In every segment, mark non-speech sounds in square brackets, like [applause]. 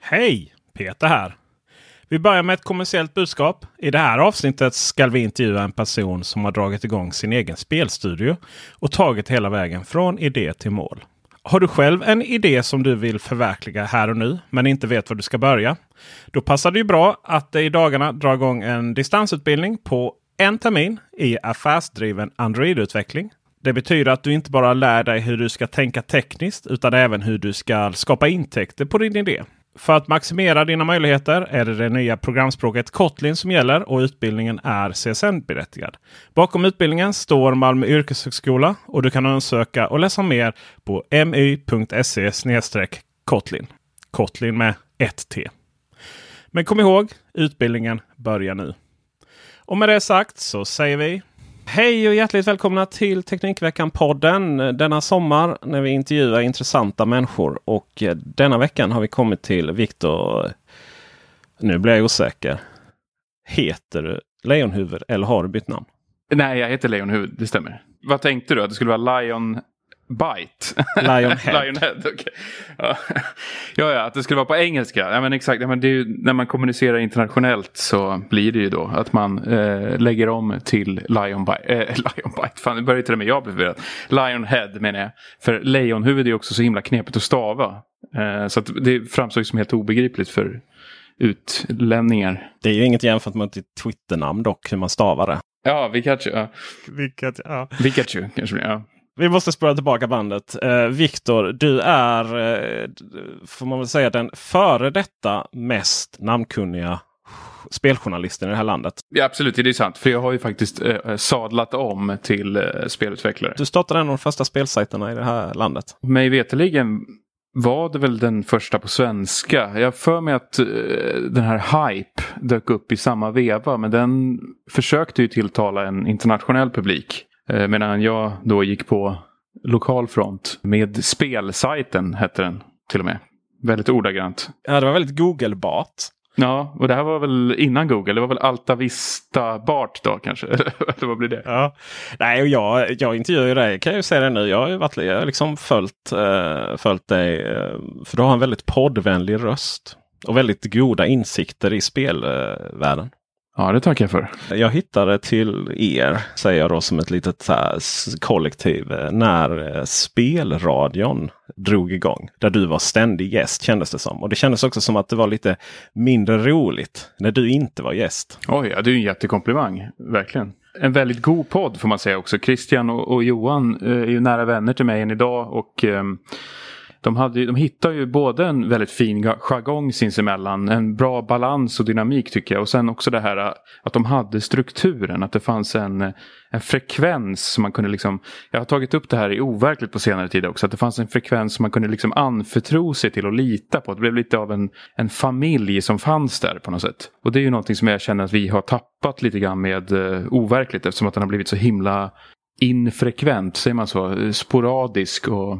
Hej! Peter här. Vi börjar med ett kommersiellt budskap. I det här avsnittet ska vi intervjua en person som har dragit igång sin egen spelstudio och tagit hela vägen från idé till mål. Har du själv en idé som du vill förverkliga här och nu men inte vet var du ska börja? Då passar det ju bra att det i dagarna dra igång en distansutbildning på en termin i affärsdriven Android-utveckling. Det betyder att du inte bara lär dig hur du ska tänka tekniskt utan även hur du ska skapa intäkter på din idé. För att maximera dina möjligheter är det det nya programspråket Kotlin som gäller och utbildningen är CSN-berättigad. Bakom utbildningen står Malmö yrkeshögskola och du kan ansöka och läsa mer på my.se Kotlin. Kotlin med ett T. Men kom ihåg, utbildningen börjar nu. Och med det sagt så säger vi Hej och hjärtligt välkomna till Teknikveckan-podden denna sommar när vi intervjuar intressanta människor. Och eh, denna veckan har vi kommit till Viktor. Eh, nu blir jag osäker. Heter du Lejonhuvud eller har du bytt namn? Nej, jag heter Lejonhuvud, det stämmer. Vad tänkte du? Att det skulle vara Lion Bite? Lionhead. [laughs] Lionhead okay. ja. ja, ja, att det skulle vara på engelska. Ja, men exakt. Ja, men det är ju, när man kommunicerar internationellt så blir det ju då att man eh, lägger om till Lion Bite. Eh, [laughs] Lion Bite, fan det börjar till och med jag bli förvirrad. Lionhead menar jag. För lejonhuvud är också så himla knepigt att stava. Eh, så att det framstår som helt obegripligt för utlänningar. Det är ju inget jämfört med ditt Twitternamn dock, hur man stavar det. Ja, Pikachu. Ja. Vilket, ja. Pikachu kanske ja. Vi måste spåra tillbaka bandet. Eh, Viktor, du är, eh, får man väl säga, den före detta mest namnkunniga speljournalisten i det här landet. Ja, absolut, det är sant. För jag har ju faktiskt eh, sadlat om till eh, spelutvecklare. Du startade en av de första spelsajterna i det här landet. Mig veterligen var det väl den första på svenska. Jag för mig att uh, den här Hype dök upp i samma veva. Men den försökte ju tilltala en internationell publik. Uh, medan jag då gick på lokal front med spelsajten hette den till och med. Väldigt ordagrant. Ja, det var väldigt Google-bart. Ja, och det här var väl innan Google. Det var väl Alta Vista Bart då kanske? [laughs] Eller vad blir det? Ja. Nej, och jag, jag intervjuar ju dig kan jag ju säga det nu. Jag har ju varit, jag har liksom följt, uh, följt dig. Uh, för du har en väldigt poddvänlig röst. Och väldigt goda insikter i spelvärlden. Ja, det tackar jag för. Jag hittade till er, säger jag då som ett litet här, kollektiv, eh, när eh, spelradion drog igång. Där du var ständig gäst kändes det som. Och det kändes också som att det var lite mindre roligt när du inte var gäst. Oj, ja, det är en jättekomplimang. Verkligen. En väldigt god podd får man säga också. Christian och, och Johan eh, är ju nära vänner till mig än idag. Och eh, de, hade, de hittar ju både en väldigt fin jargong sinsemellan, en bra balans och dynamik tycker jag. Och sen också det här äh, att de hade strukturen, att det fanns en, äh, en frekvens som man kunde liksom, jag har tagit upp det här i overkligt på senare tid också, att det fanns en frekvens som man kunde liksom anförtro sig till och lita på. Det blev lite av en, en familj som fanns där på något sätt. Och det är ju någonting som jag känner att vi har tappat lite grann med uh, overkligt eftersom att den har blivit så himla infrekvent, säger man så, sporadisk och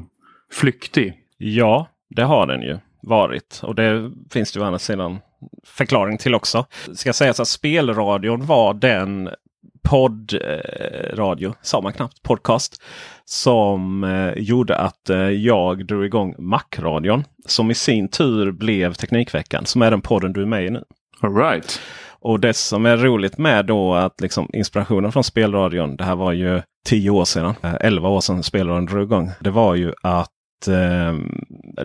flyktig. Ja, det har den ju varit. Och det finns det ju å andra sidan förklaring till också. Ska sägas att spelradion var den poddradio, sa man knappt, podcast. Som eh, gjorde att eh, jag drog igång Macradion. Som i sin tur blev Teknikveckan som är den podden du är med i nu. All right. Och det som är roligt med då att liksom inspirationen från spelradion. Det här var ju tio år sedan, eh, elva år sedan spelradion drog igång. Det var ju att eh,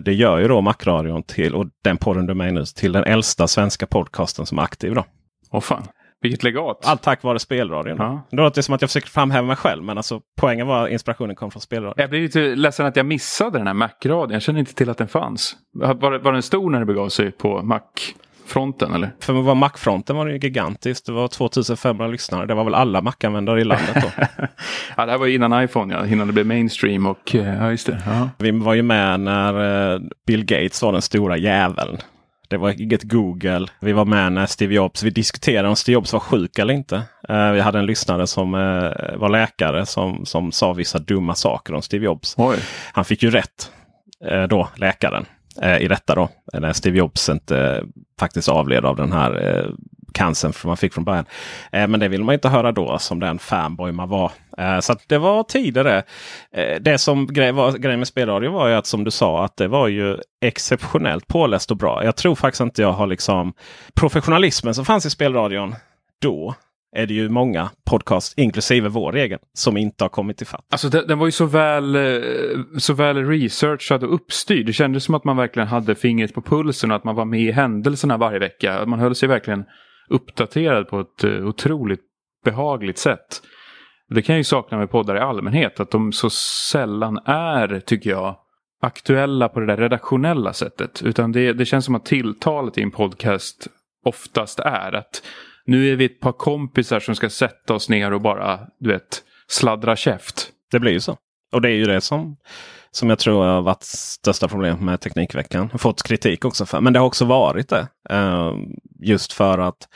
det gör ju då Macradion till, och den podden du är med nu, till den äldsta svenska podcasten som är aktiv. Då. Åh fan, vilket legat! Allt tack vare spelradion. Ja. Det låter som att jag försöker framhäva mig själv men alltså poängen var att inspirationen kom från spelradion. Jag blir lite ledsen att jag missade den här Mac-radion. Jag kände inte till att den fanns. Var, var den stor när det begav sig på Mac? Mac-fronten eller? För att vara Mac-fronten var det ju gigantiskt. Det var 2500 lyssnare. Det var väl alla Mac-användare i landet då. [laughs] ja, det här var innan iPhone, ja. innan det blev mainstream. Och, ja, just det. Ja. Vi var ju med när eh, Bill Gates var den stora jäveln. Det var inget Google. Vi var med när Steve Jobs. Vi diskuterade om Steve Jobs var sjuk eller inte. Uh, vi hade en lyssnare som var läkare som, som sa vissa dumma saker om Steve Jobs. Oj. Han fick ju rätt då, läkaren, Eh, i detta då. När Steve Jobs inte eh, faktiskt avled av den här eh, cancern som man fick från början. Eh, men det vill man inte höra då som den fanboy man var. Eh, så det var tider det. Eh, det som grej, var grejen med spelradio var ju att som du sa att det var ju exceptionellt påläst och bra. Jag tror faktiskt inte jag har liksom professionalismen som fanns i spelradion då är det ju många podcast, inklusive vår egen, som inte har kommit ifatt. Alltså den, den var ju så väl, eh, så väl researchad och uppstyrd. Det kändes som att man verkligen hade fingret på pulsen och att man var med i händelserna varje vecka. Man höll sig verkligen uppdaterad på ett eh, otroligt behagligt sätt. Det kan jag ju sakna med poddar i allmänhet. Att de så sällan är, tycker jag, aktuella på det där redaktionella sättet. Utan det, det känns som att tilltalet i en podcast oftast är att nu är vi ett par kompisar som ska sätta oss ner och bara, du vet, sladdra käft. Det blir ju så. Och det är ju det som, som jag tror har varit största problemet med Teknikveckan. Fått kritik också för. Men det har också varit det. Uh, just för att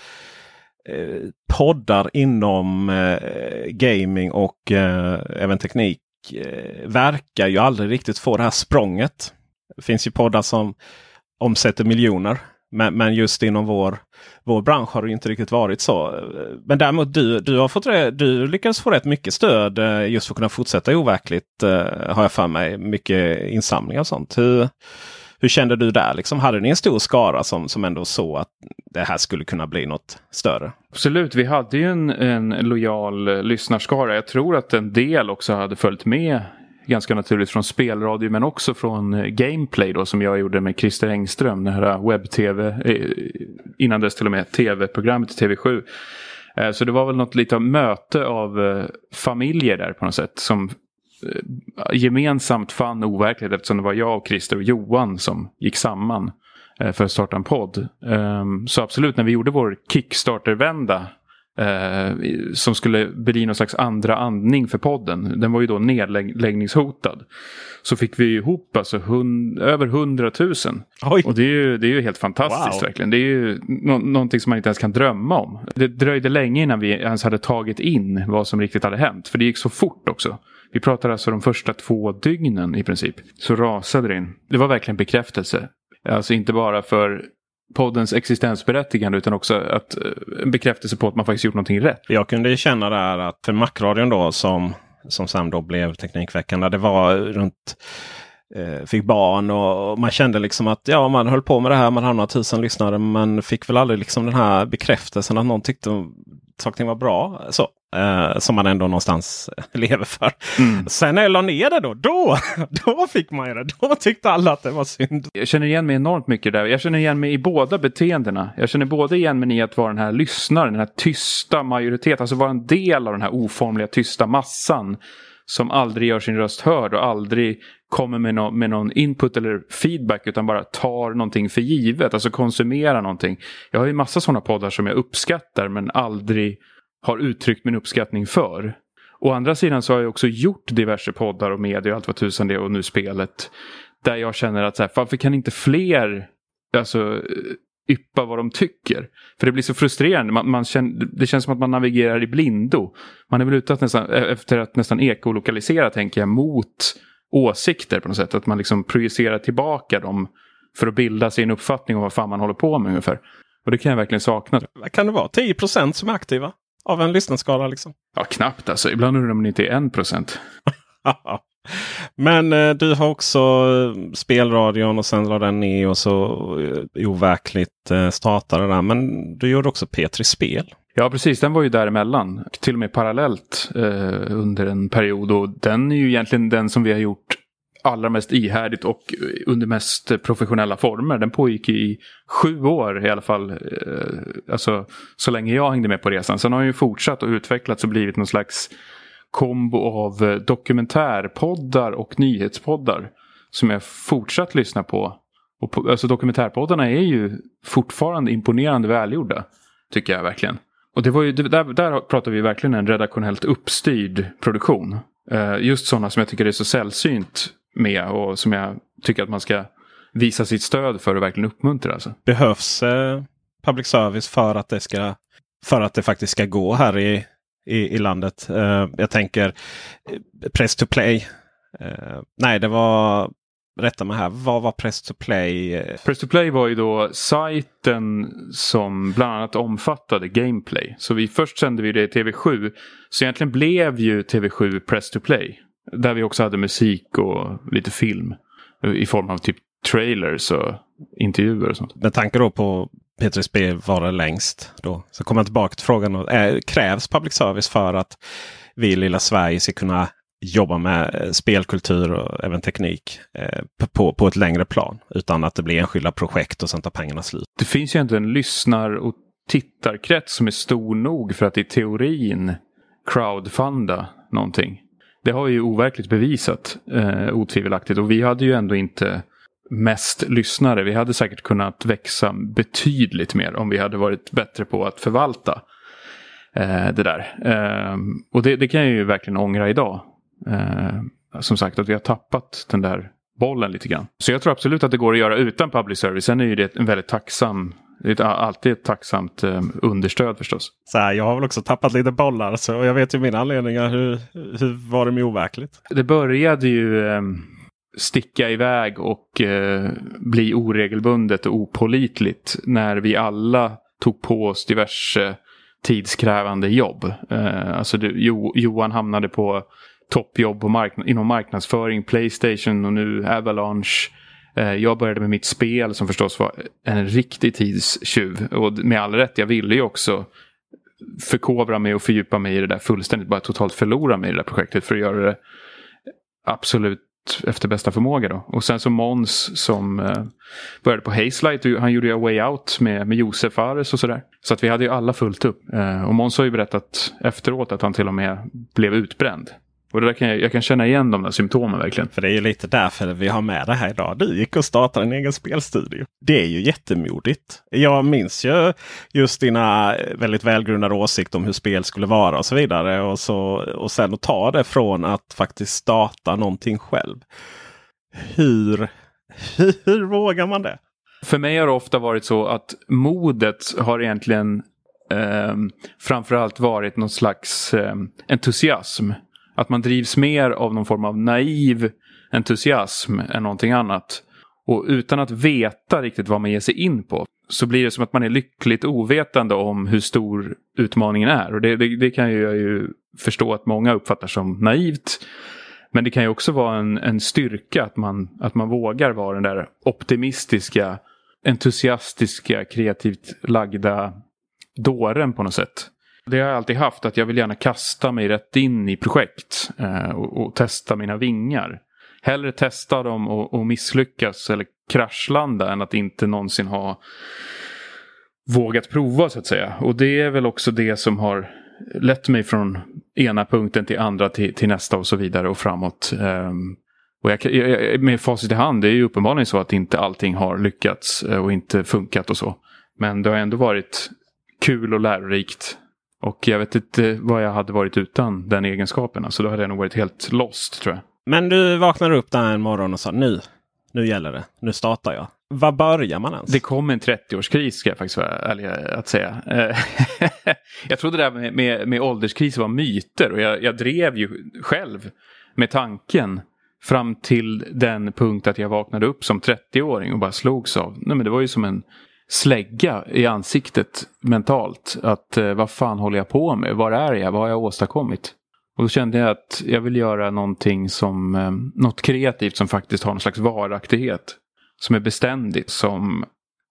uh, poddar inom uh, gaming och eh, även teknik verkar ju aldrig riktigt få det här språnget. Det finns ju poddar som omsätter miljoner. Men, men just inom vår, vår bransch har det inte riktigt varit så. Men däremot du, du, har fått, du lyckades få rätt mycket stöd eh, just för att kunna fortsätta overkligt. Eh, har jag för mig. Mycket insamlingar och sånt. Hur, hur kände du där? Liksom, hade ni en stor skara som, som ändå såg att det här skulle kunna bli något större? Absolut, vi hade ju en, en lojal eh, lyssnarskara. Jag tror att en del också hade följt med ganska naturligt från spelradio men också från eh, Gameplay då som jag gjorde med Christer Engström. Det här eh, webb-tv, eh, innan dess till och med tv-programmet TV7. Så det var väl något lite av möte av familjer där på något sätt som gemensamt fann overkligt eftersom det var jag och Christer och Johan som gick samman för att starta en podd. Ehm, så absolut, när vi gjorde vår Kickstarter-vända Eh, som skulle bli någon slags andra andning för podden. Den var ju då nedläggningshotad. Så fick vi ihop alltså hund, över hundratusen. Och det är, ju, det är ju helt fantastiskt wow. verkligen. Det är ju no någonting som man inte ens kan drömma om. Det dröjde länge innan vi ens hade tagit in vad som riktigt hade hänt. För det gick så fort också. Vi pratar alltså de första två dygnen i princip. Så rasade det in. Det var verkligen bekräftelse. Alltså inte bara för poddens existensberättigande utan också att, eh, en bekräftelse på att man faktiskt gjort någonting rätt. Jag kunde känna där att för Macradion då som, som sen då blev Teknikveckan. Där det var runt eh, fick barn och, och, man kände liksom att ja man höll på med det här. Man hade några tusen lyssnare men fick väl aldrig liksom den här bekräftelsen att någon tyckte saker var bra. Så. Eh, som man ändå någonstans [laughs] lever för. Mm. Sen när jag la ner det då, då, [laughs] då fick man ju det. Då tyckte alla att det var synd. Jag känner igen mig enormt mycket där. Jag känner igen mig i båda beteendena. Jag känner både igen mig i att vara den här lyssnaren, den här tysta majoriteten. Alltså vara en del av den här oformliga tysta massan. Som aldrig gör sin röst hörd och aldrig kommer med, no med någon input eller feedback utan bara tar någonting för givet. Alltså konsumerar någonting. Jag har ju massa sådana poddar som jag uppskattar men aldrig har uttryckt min uppskattning för. Å andra sidan så har jag också gjort diverse poddar och medier, och allt vad tusan det är och nu spelet. Där jag känner att så här, varför kan inte fler alltså, eh, yppa vad de tycker? För det blir så frustrerande. Man, man känner, det känns som att man navigerar i blindo. Man är väl ute att nästan, eh, efter att nästan ekolokalisera tänker jag mot åsikter på något sätt. Att man liksom projicerar tillbaka dem för att bilda sig en uppfattning om vad fan man håller på med ungefär. Och det kan jag verkligen sakna. Kan det vara? 10% som är aktiva? Av en lyssnarskara liksom? Ja, knappt alltså. Ibland undrar man om det inte är en procent. Men eh, du har också eh, spelradion och sen la den ner och så eh, overkligt eh, startade den. Men du gjorde också Petri Spel. Ja precis, den var ju däremellan. Till och med parallellt eh, under en period. Och den är ju egentligen den som vi har gjort allra mest ihärdigt och under mest professionella former. Den pågick i sju år i alla fall. Eh, alltså så länge jag hängde med på resan. Sen har den ju fortsatt och utvecklats och blivit någon slags kombo av eh, dokumentärpoddar och nyhetspoddar. Som jag fortsatt lyssna på Och på, alltså dokumentärpoddarna är ju fortfarande imponerande välgjorda. Tycker jag verkligen. Och det var ju, där, där pratar vi verkligen en redaktionellt uppstyrd produktion. Eh, just sådana som jag tycker är så sällsynt med och som jag tycker att man ska visa sitt stöd för och verkligen uppmuntra. Alltså. Behövs eh, public service för att det ska för att det faktiskt ska gå här i, i, i landet. Uh, jag tänker eh, Press to play. Uh, nej, det var Rätta mig här. Vad var Press to play? Press to play var ju då sajten som bland annat omfattade gameplay. Så vi först sände vi det i TV7. Så egentligen blev ju TV7 Press to play. Där vi också hade musik och lite film. I form av typ trailers och intervjuer och sånt. Med tanke då på P3 var det längst. Då. Så kommer jag tillbaka till frågan. Äh, krävs public service för att vi i lilla Sverige ska kunna jobba med eh, spelkultur och även teknik eh, på, på ett längre plan. Utan att det blir enskilda projekt och sen tar pengarna slut. Det finns ju inte en lyssnar och tittarkrets som är stor nog för att i teorin crowdfunda någonting. Det har ju overkligt bevisat eh, otvivelaktigt och vi hade ju ändå inte mest lyssnare. Vi hade säkert kunnat växa betydligt mer om vi hade varit bättre på att förvalta eh, det där. Eh, och det, det, kan jag ju verkligen ångra idag. Eh, som sagt att vi har tappat den där bollen lite grann. Så jag tror absolut att det går att göra utan public service. Sen är ju det en väldigt tacksam det är alltid ett tacksamt eh, understöd förstås. Så här, jag har väl också tappat lite bollar så jag vet ju mina anledningar. Hur, hur var det med overkligt? Det började ju eh, sticka iväg och eh, bli oregelbundet och opolitligt när vi alla tog på oss diverse tidskrävande jobb. Eh, alltså det, jo, Johan hamnade på toppjobb markn inom marknadsföring, Playstation och nu Avalanche. Eh, jag började med mitt spel som förstås var en riktig tidstjuv. Och med all rätt, jag ville ju också förkovra mig och fördjupa mig i det där fullständigt. Bara totalt förlora mig i det där projektet för att göra det absolut efter bästa förmåga. Då. Och sen så Måns som eh, började på Hazelight. Han gjorde ju Way Out med, med Josef Fares och sådär. Så att vi hade ju alla fullt upp. Eh, och Måns har ju berättat efteråt att han till och med blev utbränd. Och det där kan jag, jag kan känna igen de där symptomen verkligen. För det är ju lite därför vi har med det här idag. Du gick och startade en egen spelstudio. Det är ju jättemodigt. Jag minns ju just dina väldigt välgrundade åsikter om hur spel skulle vara och så vidare. Och, så, och sen att ta det från att faktiskt starta någonting själv. Hur, [laughs] hur vågar man det? För mig har det ofta varit så att modet har egentligen eh, framförallt varit någon slags eh, entusiasm. Att man drivs mer av någon form av naiv entusiasm än någonting annat. Och utan att veta riktigt vad man ger sig in på så blir det som att man är lyckligt ovetande om hur stor utmaningen är. Och det, det, det kan jag ju förstå att många uppfattar som naivt. Men det kan ju också vara en, en styrka att man, att man vågar vara den där optimistiska, entusiastiska, kreativt lagda dåren på något sätt. Det har jag alltid haft, att jag vill gärna kasta mig rätt in i projekt eh, och, och, testa mina vingar. Hellre testa dem och, och misslyckas eller kraschlanda än att inte någonsin ha vågat prova så att säga. Och det är väl också det som har lett mig från ena punkten till andra till, till nästa och så vidare och framåt. Um, och jag, jag, med facit i hand, det är ju uppenbarligen så att inte allting har lyckats eh, och inte funkat och så. Men det har ändå varit kul och lärorikt och jag vet inte vad jag hade varit utan den egenskapen. Alltså då hade jag nog varit helt lost tror jag. Men du vaknade upp där en morgon och sa nu, nu gäller det. Nu startar jag. Var börjar man ens? Det kom en 30-årskris ska jag faktiskt vara ärlig att säga. [laughs] jag trodde det där med, med, med ålderskris var myter och jag, jag drev ju själv med tanken fram till den punkt att jag vaknade upp som 30-åring och bara slogs av. Nej, men det var ju som en slägga i ansiktet mentalt. Att eh, vad fan håller jag på med? Var är jag? Vad har jag åstadkommit? Och då kände jag att jag vill göra någonting som, eh, något kreativt som faktiskt har någon slags varaktighet. Som är beständigt, som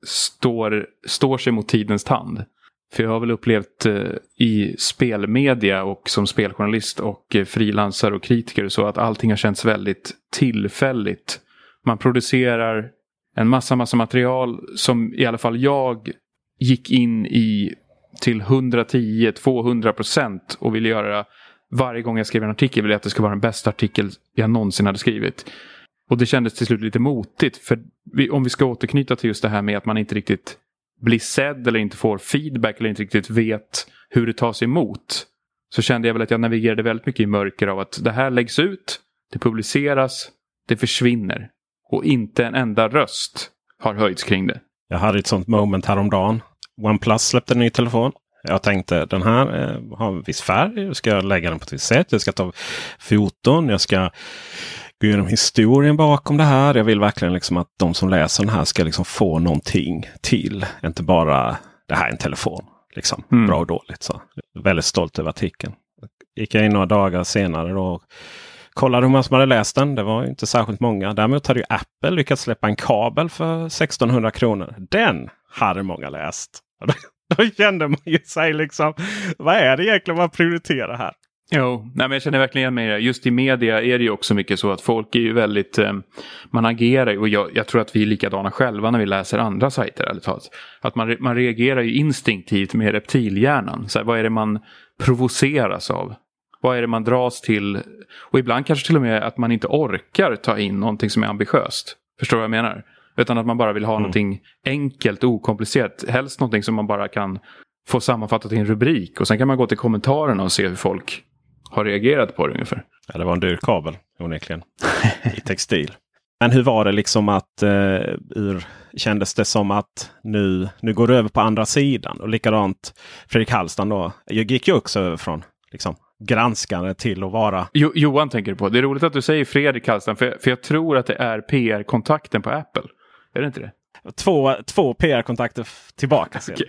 står, står sig mot tidens tand. För jag har väl upplevt eh, i spelmedia och som speljournalist och eh, frilansare och kritiker och så att allting har känts väldigt tillfälligt. Man producerar en massa, massa material som i alla fall jag gick in i till 110-200 procent och ville göra varje gång jag skrev en artikel ville jag att det skulle vara den bästa artikel jag någonsin hade skrivit. Och det kändes till slut lite motigt. För vi, om vi ska återknyta till just det här med att man inte riktigt blir sedd eller inte får feedback eller inte riktigt vet hur det tas emot. Så kände jag väl att jag navigerade väldigt mycket i mörker av att det här läggs ut, det publiceras, det försvinner. Och inte en enda röst har höjts kring det. Jag hade ett sånt moment häromdagen. OnePlus släppte en ny telefon. Jag tänkte den här eh, har en viss färg. Jag ska lägga den på ett visst sätt. Jag ska ta foton. Jag ska gå igenom historien bakom det här. Jag vill verkligen liksom att de som läser den här ska liksom få någonting till. Inte bara det här är en telefon. Liksom, mm. Bra och dåligt. Så. Väldigt stolt över artikeln. Gick jag in några dagar senare och kollade hur många som hade läst den. Det var inte särskilt många. Däremot hade ju Apple lyckats släppa en kabel för 1600 kronor. Den hade många läst. [laughs] Då kände man ju sig liksom, vad är det egentligen man prioriterar här? Jo, nej, men jag känner verkligen igen mig i det. Just i media är det ju också mycket så att folk är ju väldigt, eh, man agerar och jag, jag, tror att vi är likadana själva när vi läser andra sajter. Ärligt talat. Att man, man reagerar ju instinktivt med reptilhjärnan. Så här, vad är det man provoceras av? Vad är det man dras till? Och ibland kanske till och med att man inte orkar ta in någonting som är ambitiöst. Förstår du vad jag menar? Utan att man bara vill ha mm. någonting enkelt, okomplicerat. Helst någonting som man bara kan få sammanfattat i en rubrik. Och sen kan man gå till kommentarerna och se hur folk har reagerat på det ungefär. Ja, det var en dyr kabel onekligen. [laughs] I textil. Men hur var det liksom att eh, ur, kändes det som att nu, nu går det över på andra sidan? Och likadant Fredrik Hallstan då. Jag gick ju också över från liksom, granskande till att vara... Jo, Johan tänker på. Det är roligt att du säger Fredrik Hallstan. För, för jag tror att det är PR-kontakten på Apple. Är det inte det? Två, två PR-kontakter tillbaka. okay.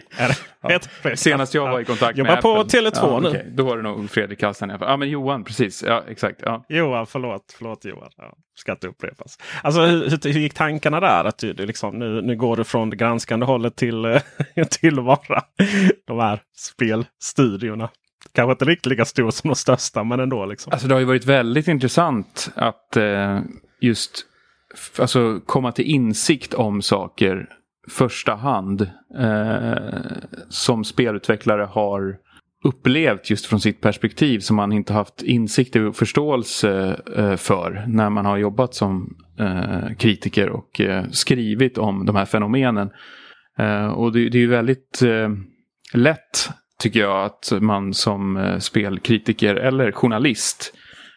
ja. Senast jag var i kontakt Jobbar med på Apple. Tele2 ja, nu. Okay. Då var det nog Fredrik Hallsten. Ja men Johan, precis. Ja exakt. Ja. Johan, förlåt. Förlåt Johan. Ja, ska inte upprepas. Alltså hur, hur gick tankarna där? Att du liksom, nu, nu går du från det granskande hållet till, [laughs] till att vara de här spelstudiorna. Kanske inte riktigt lika stor som de största men ändå. Liksom. Alltså det har ju varit väldigt intressant att eh, just alltså, komma till insikt om saker första hand eh, som spelutvecklare har upplevt just från sitt perspektiv som man inte haft insikt och förståelse eh, för när man har jobbat som eh, kritiker och eh, skrivit om de här fenomenen. Eh, och det, det, är ju väldigt eh, lätt tycker jag att man som eh, spelkritiker eller journalist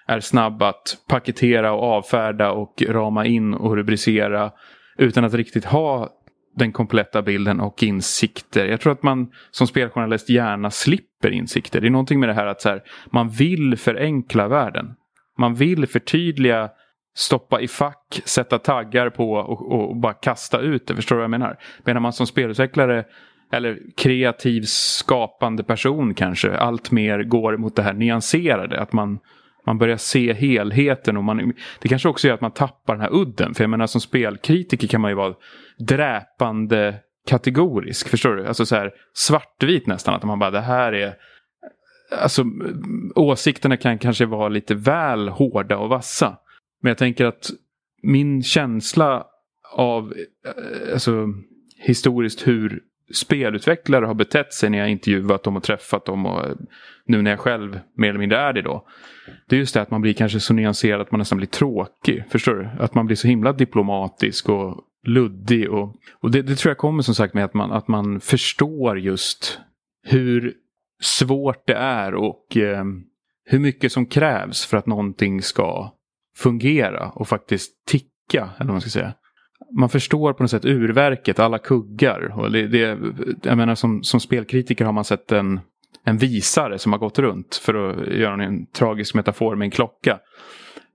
är snabb att paketera och avfärda och rama in och rubricera utan att riktigt ha den kompletta bilden och insikter. Jag tror att man som speljournalist gärna slipper insikter. Det är någonting med det här att så här, man vill förenkla världen. Man vill förtydliga, stoppa i fack, sätta taggar på och, och bara kasta ut det. Förstår du vad jag menar? Medan man som spelutvecklare eller kreativ skapande person kanske allt mer går mot det här nyanserade. Att man man börjar se helheten och man, det kanske också gör att man tappar den här udden. För jag menar som spelkritiker kan man ju vara dräpande kategorisk. Förstår du? Alltså så här svartvit nästan. Att man bara det här är... Alltså åsikterna kan kanske vara lite väl hårda och vassa. Men jag tänker att min känsla av eh, alltså, historiskt hur spelutvecklare har betett sig när jag intervjuat dem och träffat dem och eh, nu när jag själv mer eller mindre är det då. Det är just det att man blir kanske så nyanserad att man nästan blir tråkig. Förstår du? Att man blir så himla diplomatisk och luddig. Och, och det, det tror jag kommer som sagt med att man, att man förstår just hur svårt det är och eh, hur mycket som krävs för att någonting ska fungera och faktiskt ticka. Eller vad man ska säga man förstår på något sätt urverket, alla kuggar. Och det, det, jag menar som, som spelkritiker har man sett en, en visare som har gått runt för att göra en tragisk metafor med en klocka.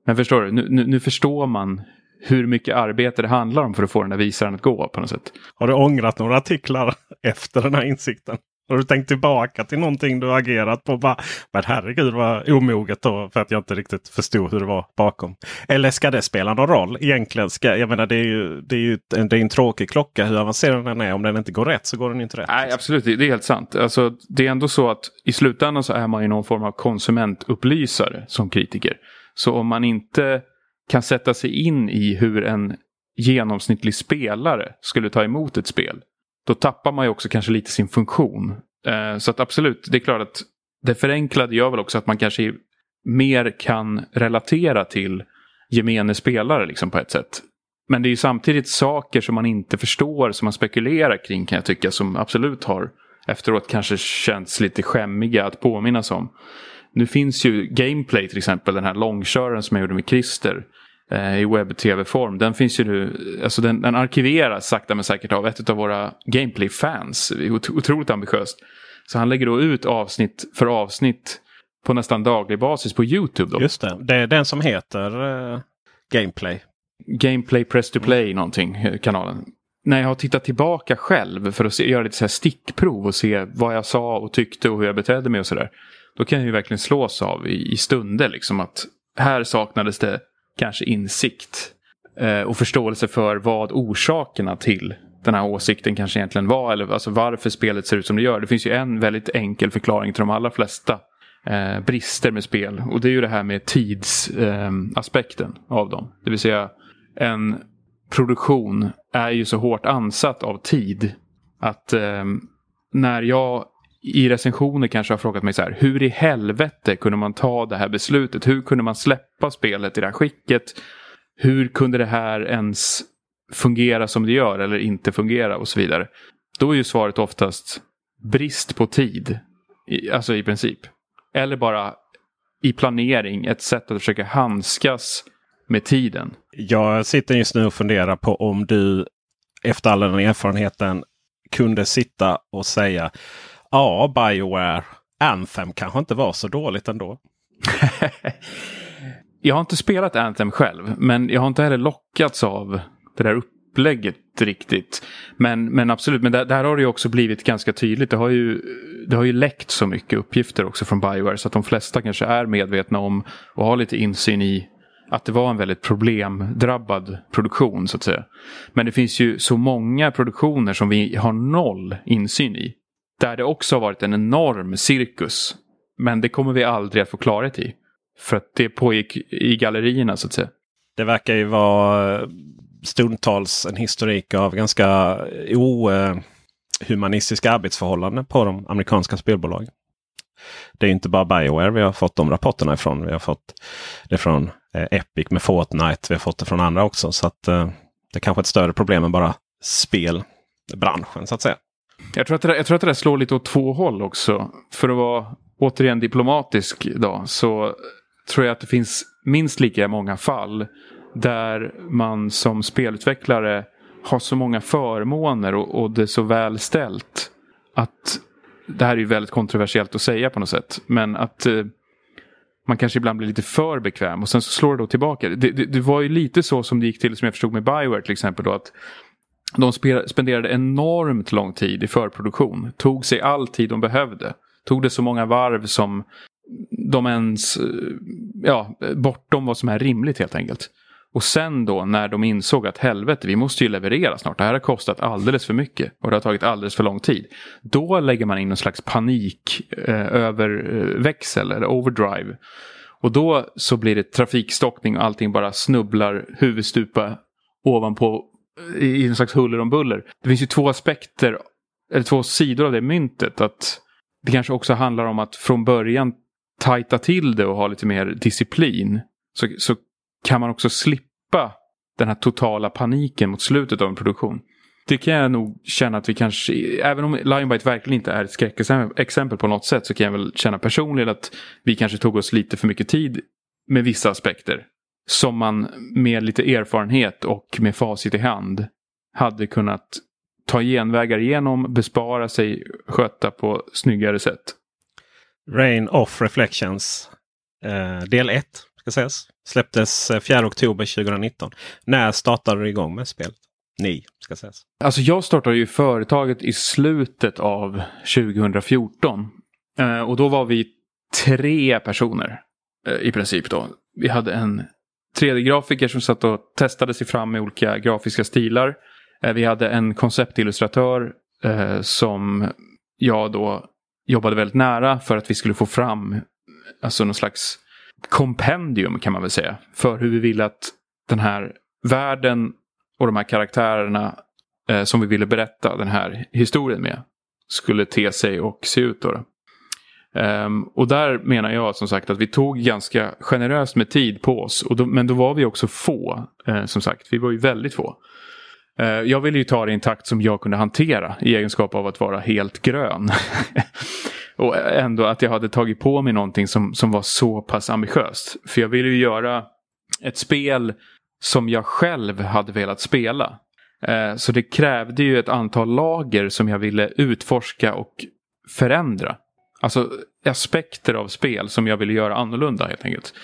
Men förstår du, nu, nu, nu, förstår man hur mycket arbete det handlar om för att få den där visaren att gå på något sätt. Har du ångrat några artiklar [laughs] efter den här insikten? Har du tänkt tillbaka till någonting du agerat på? Bara, men herregud vad omoget då för att jag inte riktigt förstod hur det var bakom. Eller ska det spela någon roll egentligen? Ska, jag menar det är ju, det är ju det är en tråkig klocka hur avancerad den är. Om den inte går rätt så går den inte rätt. Nej absolut, det är helt sant. Alltså, det är ändå så att i slutändan så är man ju någon form av konsumentupplysare som kritiker. Så om man inte kan sätta sig in i hur en genomsnittlig spelare skulle ta emot ett spel då tappar man ju också kanske lite sin funktion. Eh, så att absolut, det är klart att det förenklade gör väl också att man kanske mer kan relatera till gemene spelare liksom på ett sätt. Men det är ju samtidigt saker som man inte förstår som man spekulerar kring kan jag tycka som absolut har efteråt kanske känts lite skämmiga att påminnas om. Nu finns ju Gameplay till exempel, den här långköraren som jag gjorde med Christer i webb-tv-form. Den finns ju nu, alltså den, den arkiveras sakta men säkert av ett av våra Gameplay-fans. Otroligt ambitiöst. Så han lägger då ut avsnitt för avsnitt på nästan daglig basis på YouTube. Då. Just det, det är den som heter uh, Gameplay. Gameplay Press to Play någonting, eh, kanalen. När jag har tittat tillbaka själv för att se, göra lite så här stickprov och se vad jag sa och tyckte och hur jag betedde mig och sådär. Då kan jag ju verkligen slås av i, i stunder liksom att här saknades det kanske insikt eh, och förståelse för vad orsakerna till den här åsikten kanske egentligen var. Eller alltså varför spelet ser ut som det gör. Det finns ju en väldigt enkel förklaring till de allra flesta eh, brister med spel. Och det är ju det här med tidsaspekten eh, av dem. Det vill säga en produktion är ju så hårt ansatt av tid. Att eh, när jag i recensioner kanske har frågat mig så här. Hur i helvete kunde man ta det här beslutet? Hur kunde man släppa spelet i det här skicket? Hur kunde det här ens fungera som det gör eller inte fungera och så vidare. Då är ju svaret oftast brist på tid. Alltså i princip. Eller bara i planering ett sätt att försöka handskas med tiden. Jag sitter just nu och funderar på om du efter all den erfarenheten kunde sitta och säga Ja, Bioware, Anthem kanske inte var så dåligt ändå. [laughs] jag har inte spelat Anthem själv, men jag har inte heller lockats av det där upplägget riktigt. Men, men absolut, men där, där har det också blivit ganska tydligt. Det har, ju, det har ju läckt så mycket uppgifter också från Bioware så att de flesta kanske är medvetna om och har lite insyn i att det var en väldigt problemdrabbad produktion så att säga. Men det finns ju så många produktioner som vi har noll insyn i. Där det också har varit en enorm cirkus. Men det kommer vi aldrig att få klarhet i. För att det pågick i gallerierna så att säga. Det verkar ju vara eh, stundtals en historik av ganska eh, ohumanistiska eh, arbetsförhållanden på de amerikanska spelbolagen. Det är inte bara Bioware vi har fått de rapporterna ifrån. Vi har fått det från Epic med Fortnite. Vi har fått det från andra också. Så att eh, det är kanske ett större problem än bara spelbranschen så att säga. Jag tror att, det, jag tror att det där slår lite åt två håll också. För att vara återigen diplomatisk då, så tror jag att det finns minst lika många fall där man som spelutvecklare har så många förmåner och, och det är så väl ställt. Att det här är ju väldigt kontroversiellt att säga på något sätt. Men att eh, man kanske ibland blir lite för bekväm och sen så slår det då tillbaka. Det, det, det, var ju lite så som det gick till som jag förstod med Bioware till exempel. Då, att de spenderade enormt lång tid i förproduktion. Tog sig all tid de behövde. Tog det så många varv som de ens, eh, ja, bortom vad som är rimligt helt enkelt. Och sen då när de insåg att helvete, vi måste ju leverera snart. Det här har kostat alldeles för mycket och det har tagit alldeles för lång tid. Då lägger man in någon slags panik eh, över eh, växel eller overdrive. Och då så blir det trafikstockning och allting bara snubblar huvudstupa ovanpå i en slags huller om buller. Det finns ju två aspekter, eller två sidor av det myntet. Att det kanske också handlar om att från början tajta till det och ha lite mer disciplin. Så, så kan man också slippa den här totala paniken mot slutet av en produktion. Det kan jag nog känna att vi kanske, även om Lionbite verkligen inte är ett skräckexempel på något sätt så kan jag väl känna personligen att vi kanske tog oss lite för mycket tid med vissa aspekter. Som man med lite erfarenhet och med facit i hand hade kunnat ta genvägar igenom, bespara sig, sköta på snyggare sätt. Rain Off Reflections eh, del 1 ska sägas. Släpptes 4 eh, oktober 2019. När startade du igång med spelet? Ni ska sägas. Alltså jag startade ju företaget i slutet av 2014. Eh, och då var vi tre personer eh, i princip då. Vi hade en 3D-grafiker som satt och testade sig fram med olika grafiska stilar. Eh, vi hade en konceptillustratör eh, som jag då jobbade väldigt nära för att vi skulle få fram alltså någon slags kompendium kan man väl säga. För hur vi ville att den här världen och de här karaktärerna eh, som vi ville berätta den här historien med skulle te sig och se ut. Då. Um, och där menar jag som sagt att vi tog ganska generöst med tid på oss. Och då, men då var vi också få. Uh, som sagt, vi var ju väldigt få. Uh, jag ville ju ta det i en takt som jag kunde hantera i egenskap av att vara helt grön. [laughs] och ändå att jag hade tagit på mig någonting som, som var så pass ambitiöst. För jag ville ju göra ett spel som jag själv hade velat spela. Uh, så det krävde ju ett antal lager som jag ville utforska och förändra. Alltså aspekter av spel som jag ville göra annorlunda helt enkelt.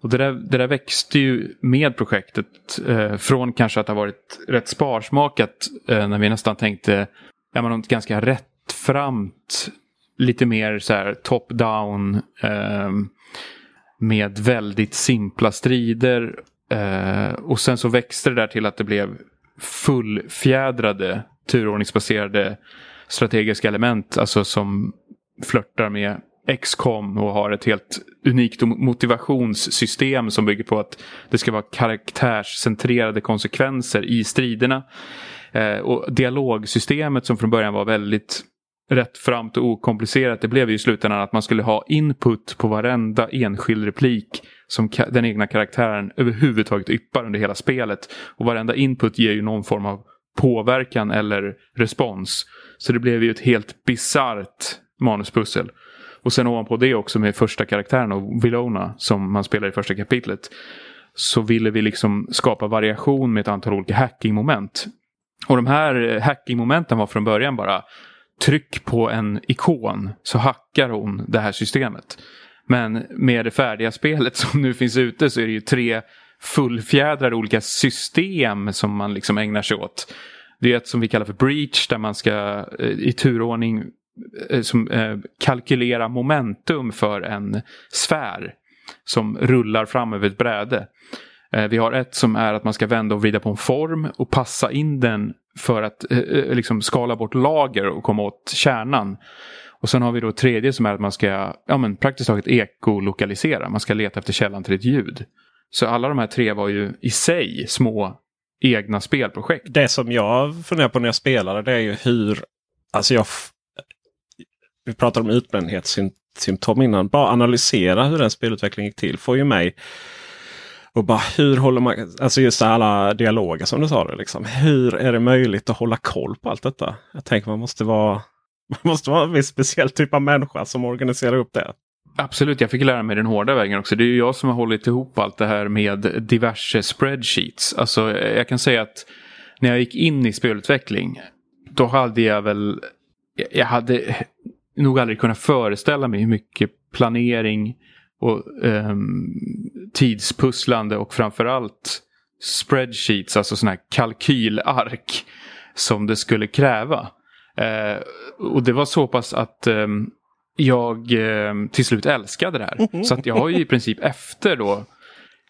Och det där, det där växte ju med projektet eh, från kanske att ha varit rätt sparsmakat eh, när vi nästan tänkte ja, men något ganska rättframt, lite mer så här top-down eh, med väldigt simpla strider. Eh, och sen så växte det där till att det blev fullfjädrade turordningsbaserade strategiska element, alltså som flörtar med XCOM och har ett helt unikt motivationssystem som bygger på att det ska vara karaktärscentrerade konsekvenser i striderna. Eh, och dialogsystemet som från början var väldigt rättframt och okomplicerat det blev ju i slutändan att man skulle ha input på varenda enskild replik som den egna karaktären överhuvudtaget yppar under hela spelet. Och varenda input ger ju någon form av påverkan eller respons. Så det blev ju ett helt bisarrt manuspussel. Och sen ovanpå det också med första karaktären och Vilona som man spelar i första kapitlet. Så ville vi liksom skapa variation med ett antal olika hackingmoment. Och de här eh, hackingmomenten var från början bara tryck på en ikon så hackar hon det här systemet. Men med det färdiga spelet [laughs] som nu finns ute så är det ju tre fullfjädrade olika system som man liksom ägnar sig åt. Det är ett som vi kallar för breach där man ska eh, i turordning Eh, som eh, kalkylera momentum för en sfär som rullar fram över ett bräde. Eh, vi har ett som är att man ska vända och vrida på en form och passa in den för att eh, eh liksom skala bort lager och komma åt kärnan. Och sen har vi då tredje som är att man ska ja, men praktiskt taget ekolokalisera. Man ska leta efter källan till ett ljud. Så alla de här tre var ju i sig små egna spelprojekt. Det som jag funderar på när jag spelade det är ju hur... Alltså jag vi pratade om utbrändhetssymptom innan. Bara analysera hur den spelutvecklingen gick till får ju mig och bara hur håller man, alltså just alla dialoger som du sa. Det, liksom. Hur är det möjligt att hålla koll på allt detta? Jag tänker man måste vara, [laughs] man måste vara en viss speciell typ av människa som organiserar upp det. Absolut, jag fick lära mig den hårda vägen också. Det är ju jag som har hållit ihop allt det här med diverse spreadsheets. Alltså jag kan säga att när jag gick in i spelutveckling då hade jag väl jag hade nog aldrig kunnat föreställa mig hur mycket planering och um, tidspusslande och framförallt spreadsheets, alltså sådana här kalkylark som det skulle kräva. Uh, och det var så pass att um, jag um, till slut älskade det här. Så att jag har ju i princip efter då,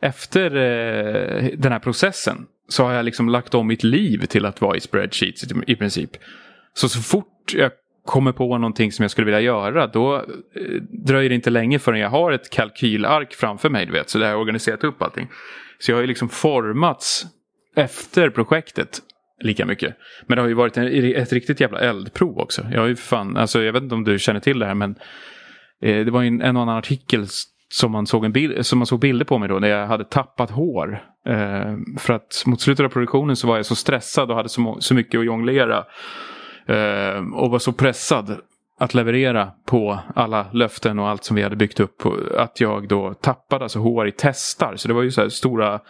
efter uh, den här processen så har jag liksom lagt om mitt liv till att vara i spreadsheets i princip. Så så fort jag kommer på någonting som jag skulle vilja göra då eh, dröjer det inte länge förrän jag har ett kalkylark framför mig. Du vet, så det har jag organiserat upp allting. Så jag har ju liksom formats efter projektet lika mycket. Men det har ju varit en, ett riktigt jävla eldprov också. Jag har ju fan, alltså jag vet inte om du känner till det här men eh, det var en, en och annan artikel som man, såg en bild, som man såg bilder på mig då när jag hade tappat hår. Eh, för att mot slutet av produktionen så var jag så stressad och hade så, så mycket att jonglera. Eh, och var så pressad att leverera på alla löften och allt som vi hade byggt upp. Att jag då tappade alltså hår i testar. Så det var ju så här stora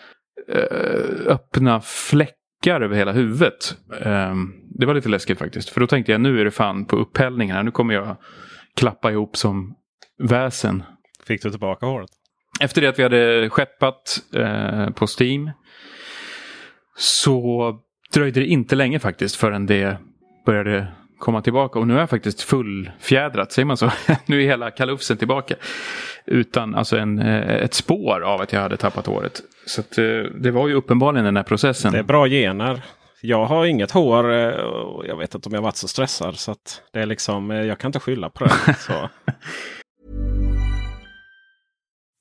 eh, öppna fläckar över hela huvudet. Eh, det var lite läskigt faktiskt. För då tänkte jag nu är det fan på upphällningen här. Nu kommer jag klappa ihop som väsen. Fick du tillbaka håret? Efter det att vi hade skeppat eh, på Steam så dröjde det inte länge faktiskt förrän det började komma tillbaka. Och nu är jag faktiskt fullfjädrat, säger man så? [laughs] nu är hela kalufsen tillbaka. Utan alltså en, eh, ett spår av att jag hade tappat håret. Så att, eh, det var ju uppenbarligen den här processen. Det är bra gener. Jag har inget hår eh, och jag vet inte om jag varit så stressad. Så att det är liksom, jag kan inte skylla på det. [laughs] Så.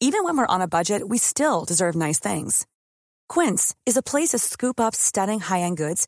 Even when we're on a budget we still deserve nice things. Quince is a place to scoop up stunning high-end goods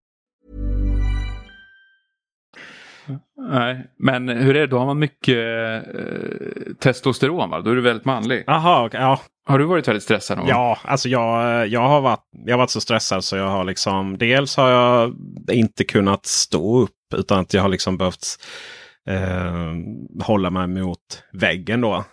Nej, men hur är det? Då har man mycket eh, testosteron va? Då är du väldigt manlig. Jaha, okej, ja. Har du varit väldigt stressad någon? Ja, alltså jag, jag, har varit, jag har varit så stressad så jag har liksom. Dels har jag inte kunnat stå upp utan att jag har liksom behövt eh, hålla mig mot väggen då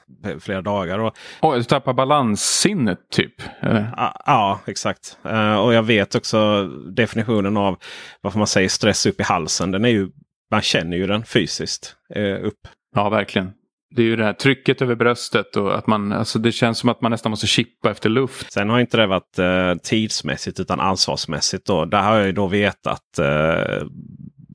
flera dagar. Och, Oj, du tappar balanssinnet typ? Eller? Ja, ja, exakt. Eh, och jag vet också definitionen av varför man säger stress upp i halsen. Den är ju, man känner ju den fysiskt eh, upp. Ja, verkligen. Det är ju det här trycket över bröstet och att man, alltså det känns som att man nästan måste chippa efter luft. Sen har inte det varit eh, tidsmässigt utan ansvarsmässigt. Då. Där har jag ju då vetat eh,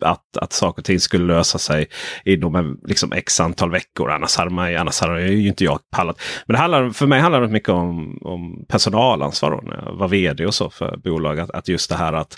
att, att saker och ting skulle lösa sig inom en, liksom x antal veckor. Annars hade, man, annars hade ju inte jag pallat. Men det handlar, för mig handlar det mycket om, om personalansvar. Då, när jag var vd och så för bolag. Att, att just det här att,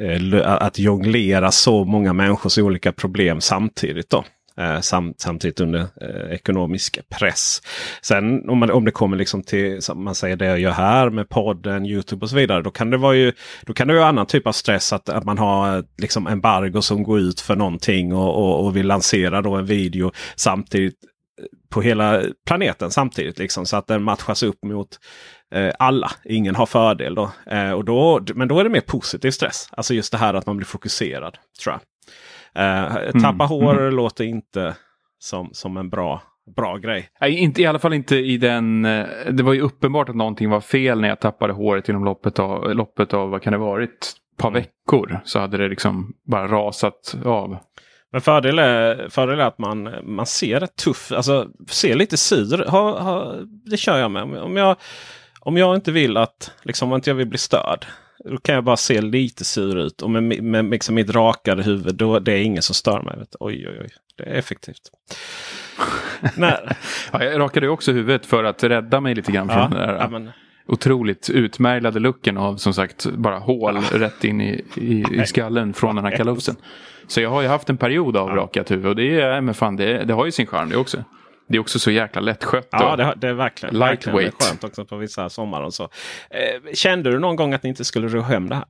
eh, att jonglera så många människors olika problem samtidigt. då. Eh, sam, samtidigt under eh, ekonomisk press. Sen om, man, om det kommer liksom till som man säger det jag gör här med podden, Youtube och så vidare. Då kan det vara ju då kan det vara annan typ av stress. Att, att man har eh, liksom embargo som går ut för någonting och, och, och vill lansera då en video samtidigt eh, på hela planeten samtidigt. Liksom, så att den matchas upp mot eh, alla. Ingen har fördel då. Eh, och då. Men då är det mer positiv stress. Alltså just det här att man blir fokuserad. tror jag. Eh, tappa hår låter inte som, som en bra, bra grej. Nej, inte, I alla fall inte i den... eh, Det var ju uppenbart att någonting var fel när jag tappade håret inom loppet av, loppet av vad kan det varit? Ett par veckor. Så hade det liksom bara rasat av. Men fördel är, fördel är att man, man ser rätt tuff, alltså ser lite sur. Ha, ha, det kör jag med. Om jag, om jag inte vill att, liksom om inte jag vill bli störd. Då kan jag bara se lite sur ut. Och med, med, med liksom mitt rakade huvud, då det är ingen som stör mig. Oj, oj, oj. Det är effektivt. [laughs] Nej. Ja, jag rakade också huvudet för att rädda mig lite grann från Ja, den där ja, men, otroligt utmärglade looken av som sagt bara hål rätt in i, i, i skallen från den här kalufsen. Så jag har ju haft en period av rakat huvud och det, är, men fan, det, det har ju sin charm det också. Det är också så jäkla lättskött. ja, det, det är verkligen, verkligen Lightweight. skönt också på vissa sommar. Och så. Eh, kände du någon gång att ni inte skulle ro hem det här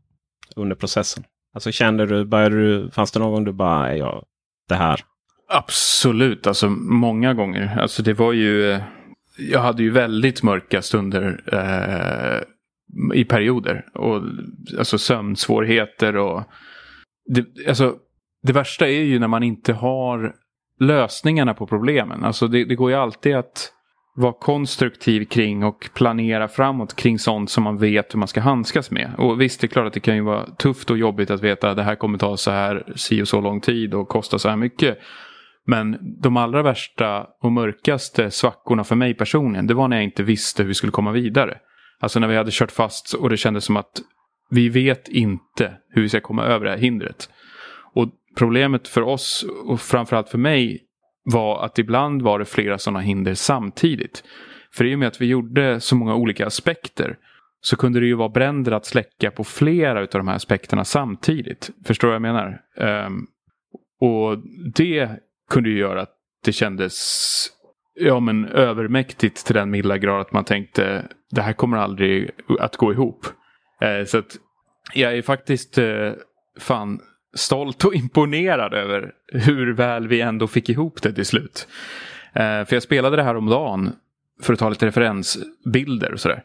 under processen? Alltså kände du, började du, fanns det någon gång du bara, "Nej, jag, det här, Absolut, alltså många gånger. Alltså det var ju... eh, Jag hade ju väldigt mörka stunder eh, i perioder. Och alltså sömnsvårigheter och... Det, alltså, det värsta är ju när man inte har lösningarna på problemen. Alltså det, det går ju alltid att vara konstruktiv kring och planera framåt kring sånt som man vet hur man ska handskas med. Och visst, det är klart att det kan ju vara tufft och jobbigt att veta att det här kommer ta så här si och så lång tid och kosta så här mycket. Men de allra värsta och mörkaste svackorna för mig personligen, det var när jag inte visste hur vi skulle komma vidare. Alltså när vi hade kört fast och det kändes som att vi vet inte hur vi ska komma över det här hindret. Problemet för oss och framförallt för mig var att ibland var det flera sådana hinder samtidigt. För i och med att vi gjorde så många olika aspekter så kunde det ju vara bränder att släcka på flera av de här aspekterna samtidigt. Förstår du vad jag menar? Um, och det kunde ju göra att det kändes ja, men övermäktigt till den milda grad att man tänkte det här kommer aldrig att gå ihop. Uh, så att jag är faktiskt uh, fan stolt och imponerad över hur väl vi ändå fick ihop det till slut. Eh, för jag spelade det här om dagen för att ta lite referensbilder och sådär.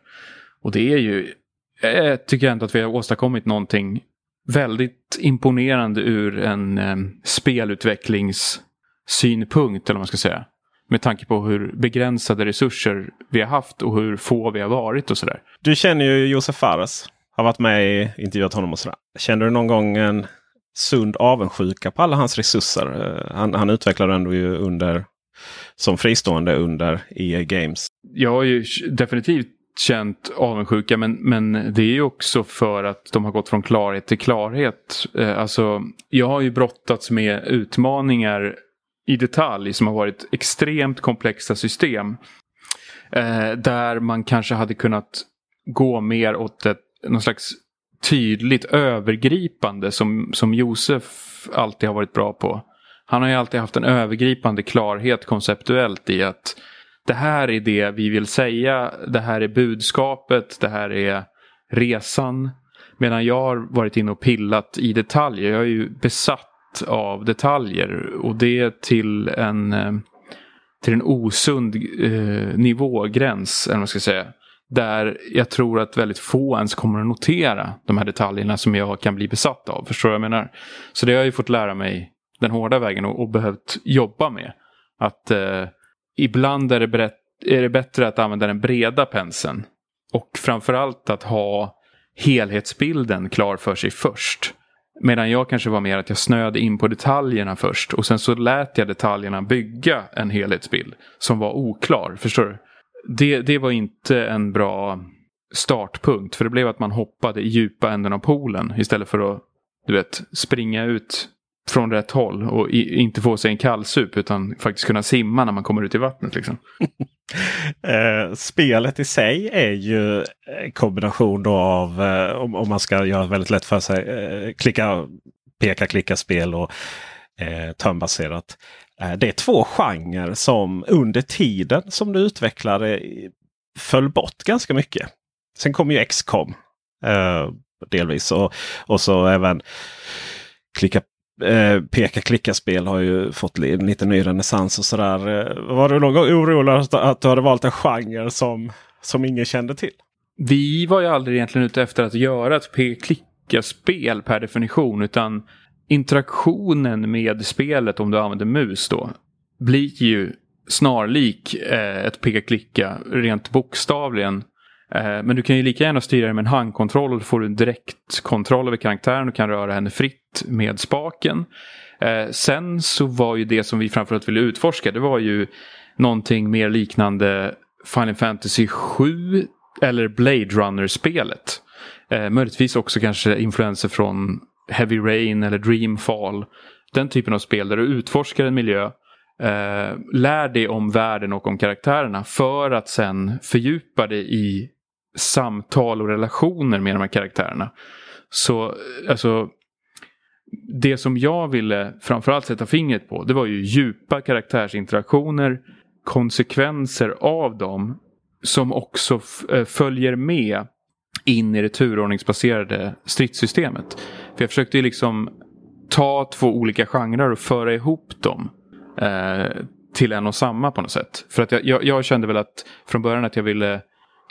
Och det är ju, eh, jag tycker ändå att vi har åstadkommit någonting väldigt imponerande ur en eh, spelutvecklingssynpunkt, eller vad man ska säga. Med tanke på hur begränsade resurser vi har haft och hur få vi har varit och sådär. Du känner ju Josef Fares. Har varit med i intervjuat honom och sådär. Känner du någon gång en sund avundsjuka på alla hans resurser? Eh, han, han utvecklade ändå ju under som fristående under EA Games. Jag har ju definitivt känt avundsjuka men, men det är ju också för att de har gått från klarhet till klarhet. Eh, alltså, jag har ju brottats med utmaningar i detalj som har varit extremt komplexa system. Eh, där man kanske hade kunnat gå mer åt ett, någon slags tydligt övergripande som, som Josef alltid har varit bra på. Han har ju alltid haft en övergripande klarhet konceptuellt i att det här är det vi vill säga, det här är budskapet, det här är resan. Medan jag har varit inne och pillat i detaljer. Jag är ju besatt av detaljer och det till en, eh, till en osund eh, nivågräns, eller vad man ska säga. Där jag tror att väldigt få ens kommer att notera de här detaljerna som jag kan bli besatt av. Förstår du vad jag menar? Så det har jag ju fått lära mig den hårda vägen och, och behövt jobba med. Att eh, ibland är det, berätt, är det bättre att använda den breda penseln. Och framförallt att ha helhetsbilden klar för sig först. Medan jag kanske var mer att jag snöade in på detaljerna först och sen så lät jag detaljerna bygga en helhetsbild som var oklar. Förstår du? Det, det var inte en bra startpunkt för det blev att man hoppade i djupa änden av poolen istället för att du vet, springa ut från rätt håll och i, inte få sig en kallsup utan faktiskt kunna simma när man kommer ut i vattnet. Liksom. [laughs] eh, spelet i sig är ju en kombination då av, eh, om, om, man ska göra väldigt lätt för sig, eh, klicka, peka, klicka spel och eh, turnbaserat. Eh, det är två genrer som under tiden som du utvecklade föll bort ganska mycket. Sen kom ju XCOM eh, delvis och, och så även klicka eh, peka-klicka-spel har ju fått en lite ny renässans och sådär. Eh, var du någon gång orolig att du hade valt en genre som, som ingen kände till? Vi var ju aldrig egentligen ute efter att göra ett peka-klicka-spel per definition. Utan interaktionen med spelet, om du använder mus då, blir ju snarlik eh, ett peka-klicka rent bokstavligen. Eh, men du kan ju lika gärna styra det med en handkontroll och då får du direkt direktkontroll över karaktären och kan röra henne fritt med spaken. Eh, sen så var ju det som vi framförallt ville utforska, det var ju någonting mer liknande Final Fantasy 7 eller Blade Runner-spelet. Eh, möjligtvis också kanske influenser från Heavy Rain eller Dreamfall. Den typen av spel där du utforskar en miljö, eh, lär dig om världen och om karaktärerna för att sen fördjupa dig i samtal och relationer med de här karaktärerna. Så eh, alltså det som jag ville framförallt sätta fingret på det var ju djupa karaktärsinteraktioner, konsekvenser av dem som också eh, följer med in i det turordningsbaserade stridssystemet. För jag försökte ju liksom ta två olika genrer och föra ihop dem eh, till en och samma på något sätt. För att jag, jag, jag, kände väl att från början att jag ville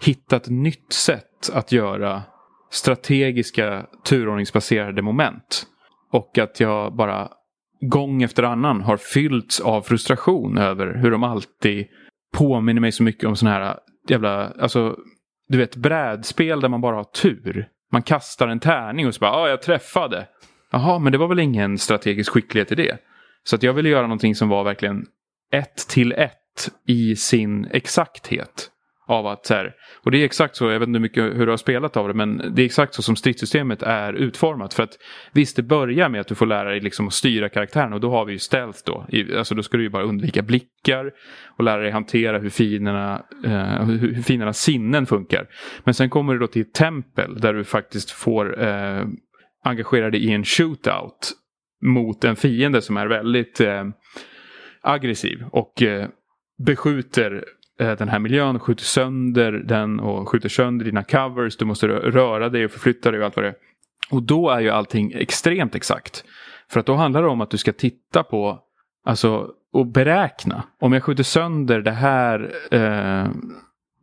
hitta ett nytt sätt att göra strategiska turordningsbaserade moment. Och att jag bara gång efter annan har fyllts av frustration över hur de alltid påminner mig så mycket om sådana här jävla, alltså du vet brädspel där man bara har tur. Man kastar en tärning och så bara, ja ah, jag träffade. Jaha, men det var väl ingen strategisk skicklighet i det. Så att jag ville göra någonting som var verkligen ett till ett i sin exakthet. Av att så här, och det är exakt så, jag vet inte mycket hur du har spelat av det, men det är exakt så som stridssystemet är utformat. För att visst, det börjar med att du får lära dig liksom att styra karaktären och då har vi ju stealth då. Alltså då ska du ju bara undvika blickar och lära dig hantera hur finerna, eh, hur fiendernas sinnen funkar. Men sen kommer du då till ett tempel där du faktiskt får eh, engagera dig i en shootout mot en fiende som är väldigt eh, aggressiv och eh, beskjuter Eh, den här miljön, skjuter sönder den och skjuter sönder dina covers. Du måste röra dig och förflytta dig och allt vad det är. Och då är ju allting extremt exakt. För att då handlar det om att du ska titta på, alltså och beräkna. Om jag skjuter sönder det här, eh,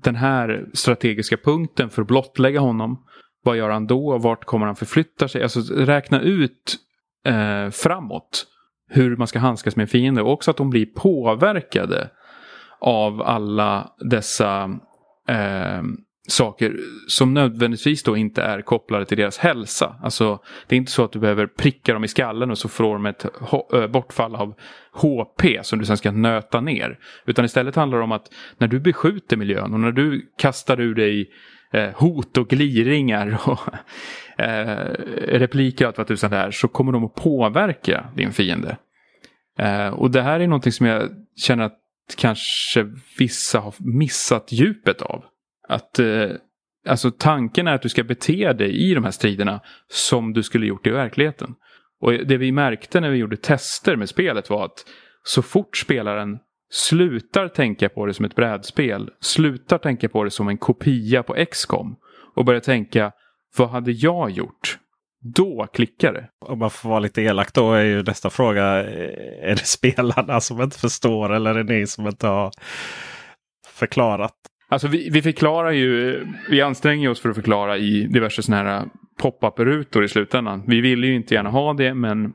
den här strategiska punkten för att blottlägga honom. Vad gör han då? Vart kommer han förflytta sig? Alltså räkna ut eh, framåt hur man ska handskas med en fiende. Och också att de blir påverkade av alla dessa eh, saker som nödvändigtvis då inte är kopplade till deras hälsa. Alltså det är inte så att du behöver pricka dem i skallen och så får de ett eh, bortfall av HP som du sen ska nöta ner. Utan istället handlar det om att när du beskjuter miljön och när du kastar ur dig eh, hot och gliringar och [laughs] eh, repliker och allt vad tusan det är så kommer de att påverka din fiende. Eh, och det här är någonting som jag känner att kanske vissa har missat djupet av. Att eh, alltså tanken är att du ska bete dig i de här striderna som du skulle gjort i verkligheten. Och det vi märkte när vi gjorde tester med spelet var att så fort spelaren slutar tänka på det som ett brädspel, slutar tänka på det som en kopia på XCOM och börjar tänka vad hade jag gjort? Då klickar det. Om man får vara lite elak då är ju nästa fråga. Är det spelarna som inte förstår eller är det ni som inte har förklarat? Alltså vi, vi förklarar ju, vi anstränger oss för att förklara i diverse sådana här pop-up-rutor i slutändan. Vi ville ju inte gärna ha det men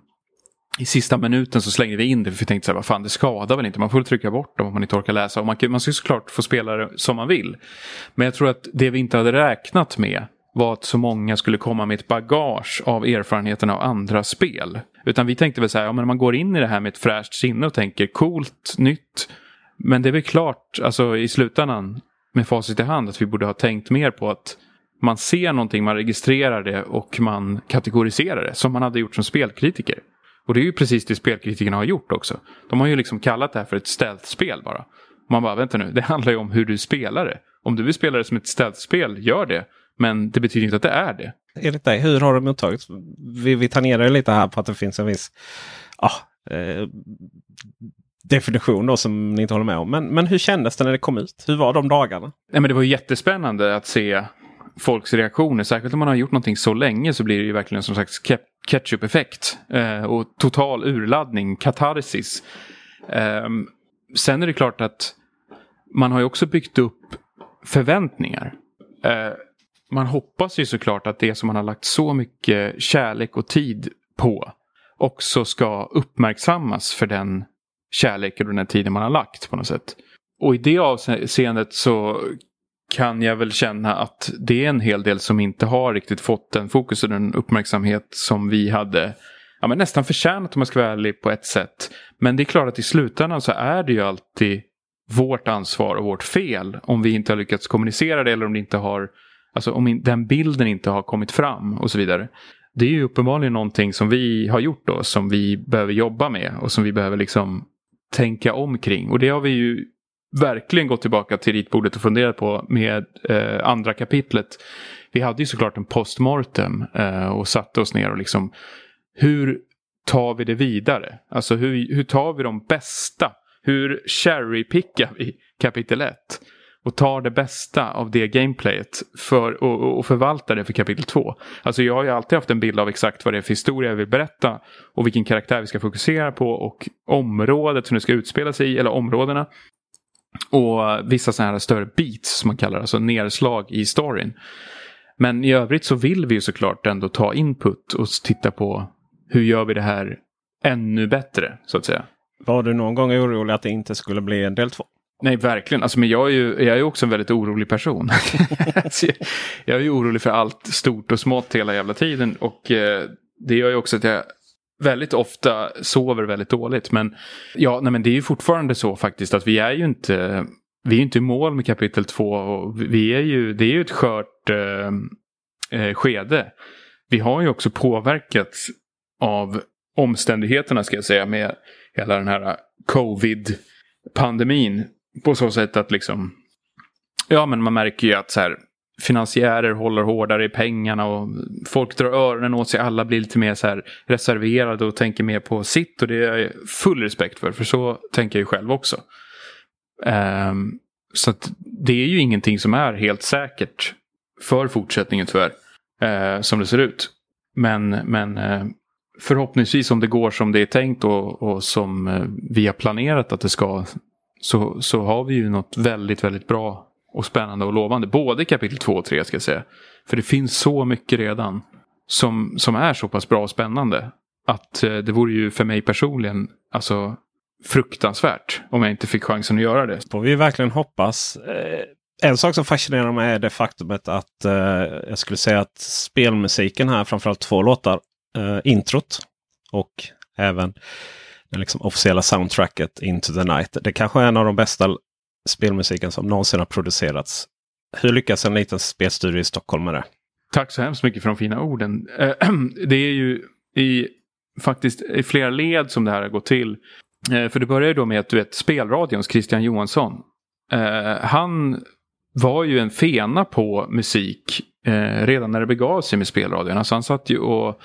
i sista minuten så slängde vi in det för vi tänkte så här, vad fan det skadar väl inte. Man får trycka bort dem om man inte orkar läsa. Och man, man ska såklart få spela det som man vill. Men jag tror att det vi inte hade räknat med var att så många skulle komma med ett bagage av erfarenheten av andra spel. Utan vi tänkte väl så här, ja, men man går in i det här med ett fräscht sinne och tänker coolt, nytt. Men det är väl klart, alltså i slutändan med facit i hand, att vi borde ha tänkt mer på att man ser någonting, man registrerar det och man kategoriserar det som man hade gjort som spelkritiker. Och det är ju precis det spelkritikerna har gjort också. De har ju liksom kallat det här för ett stealth-spel bara. Man bara, vänta nu, det handlar ju om hur du spelar det. Om du vill spela det som ett stealth-spel, gör det. Men det betyder inte att det är det. Enligt dig, hur har det mottagits? Vi, vi tangerar lite här på att det finns en viss ah, eh, definition då som ni inte håller med om. Men, men hur kändes det när det kom ut? Hur var de dagarna? Nej, men det var jättespännande att se folks reaktioner. Särskilt om man har gjort någonting så länge så blir det ju verkligen som sagt ketchup-effekt. Eh, och total urladdning, katarsis. Eh, sen är det klart att man har ju också byggt upp förväntningar. Eh, man hoppas ju såklart att det som man har lagt så mycket kärlek och tid på också ska uppmärksammas för den kärleken och den tiden man har lagt på något sätt. Och i det avseendet så kan jag väl känna att det är en hel del som inte har riktigt fått den fokus och den uppmärksamhet som vi hade ja, men nästan förtjänat om man ska vara ärlig på ett sätt. Men det är klart att i slutändan så är det ju alltid vårt ansvar och vårt fel om vi inte har lyckats kommunicera det eller om det inte har Alltså om den bilden inte har kommit fram och så vidare. Det är ju uppenbarligen någonting som vi har gjort då som vi behöver jobba med och som vi behöver liksom tänka omkring. Och det har vi ju verkligen gått tillbaka till ritbordet och funderat på med eh, andra kapitlet. Vi hade ju såklart en postmortem eh, och satte oss ner och liksom hur tar vi det vidare? Alltså hur, hur tar vi de bästa? Hur cherrypickar vi kapitel 1? Och tar det bästa av det gameplayet för, och, och förvaltar det för kapitel 2. Alltså jag har ju alltid haft en bild av exakt vad det är för historia jag vill berätta och vilken karaktär vi ska fokusera på och området som det ska utspela sig i, eller områdena. Och vissa sådana här större beats som man kallar det, alltså nedslag i storyn. Men i övrigt så vill vi ju såklart ändå ta input och titta på hur gör vi det här ännu bättre så att säga. Var du någon gång orolig att det inte skulle bli en del två? Nej, verkligen. Alltså, men jag är ju jag är också en väldigt orolig person. [laughs] [laughs] jag är ju orolig för allt stort och smått hela jävla tiden. Och eh, det gör ju också att jag väldigt ofta sover väldigt dåligt. Men ja, nej, men det är ju fortfarande så faktiskt att vi är ju inte vi är inte i mål med kapitel två. Och vi är ju, det är ju ett skört eh, eh, skede. Vi har ju också påverkats av omständigheterna ska jag säga med hela den här covid-pandemin. På så sätt att liksom, ja men man märker ju att så här, finansiärer håller hårdare i pengarna och folk drar öronen åt sig. Alla blir lite mer så här reserverade och tänker mer på sitt och det är jag full respekt för. För så tänker jag ju själv också. Um, så att det är ju ingenting som är helt säkert för fortsättningen tyvärr. Uh, som det ser ut. Men, men uh, förhoppningsvis om det går som det är tänkt och, och som uh, vi har planerat att det ska. Så, så har vi ju något väldigt, väldigt bra och spännande och lovande. Både kapitel 2 och 3 ska jag säga. För det finns så mycket redan som, som är så pass bra och spännande. Att eh, det vore ju för mig personligen alltså, fruktansvärt om jag inte fick chansen att göra det. Får vi verkligen hoppas. Eh, en sak som fascinerar mig är det faktumet att eh, jag skulle säga att spelmusiken här, framförallt två låtar, eh, introt och även det liksom officiella soundtracket Into the Night. Det kanske är en av de bästa spelmusiken som någonsin har producerats. Hur lyckas en liten spelstudio i Stockholm med det? Tack så hemskt mycket för de fina orden. Eh, [clears throat] det är ju i, faktiskt i flera led som det här har gått till. Eh, för det börjar ju då med att du vet spelradions Christian Johansson. Eh, han var ju en fena på musik redan när det begav sig med spelradion. Alltså han satt ju och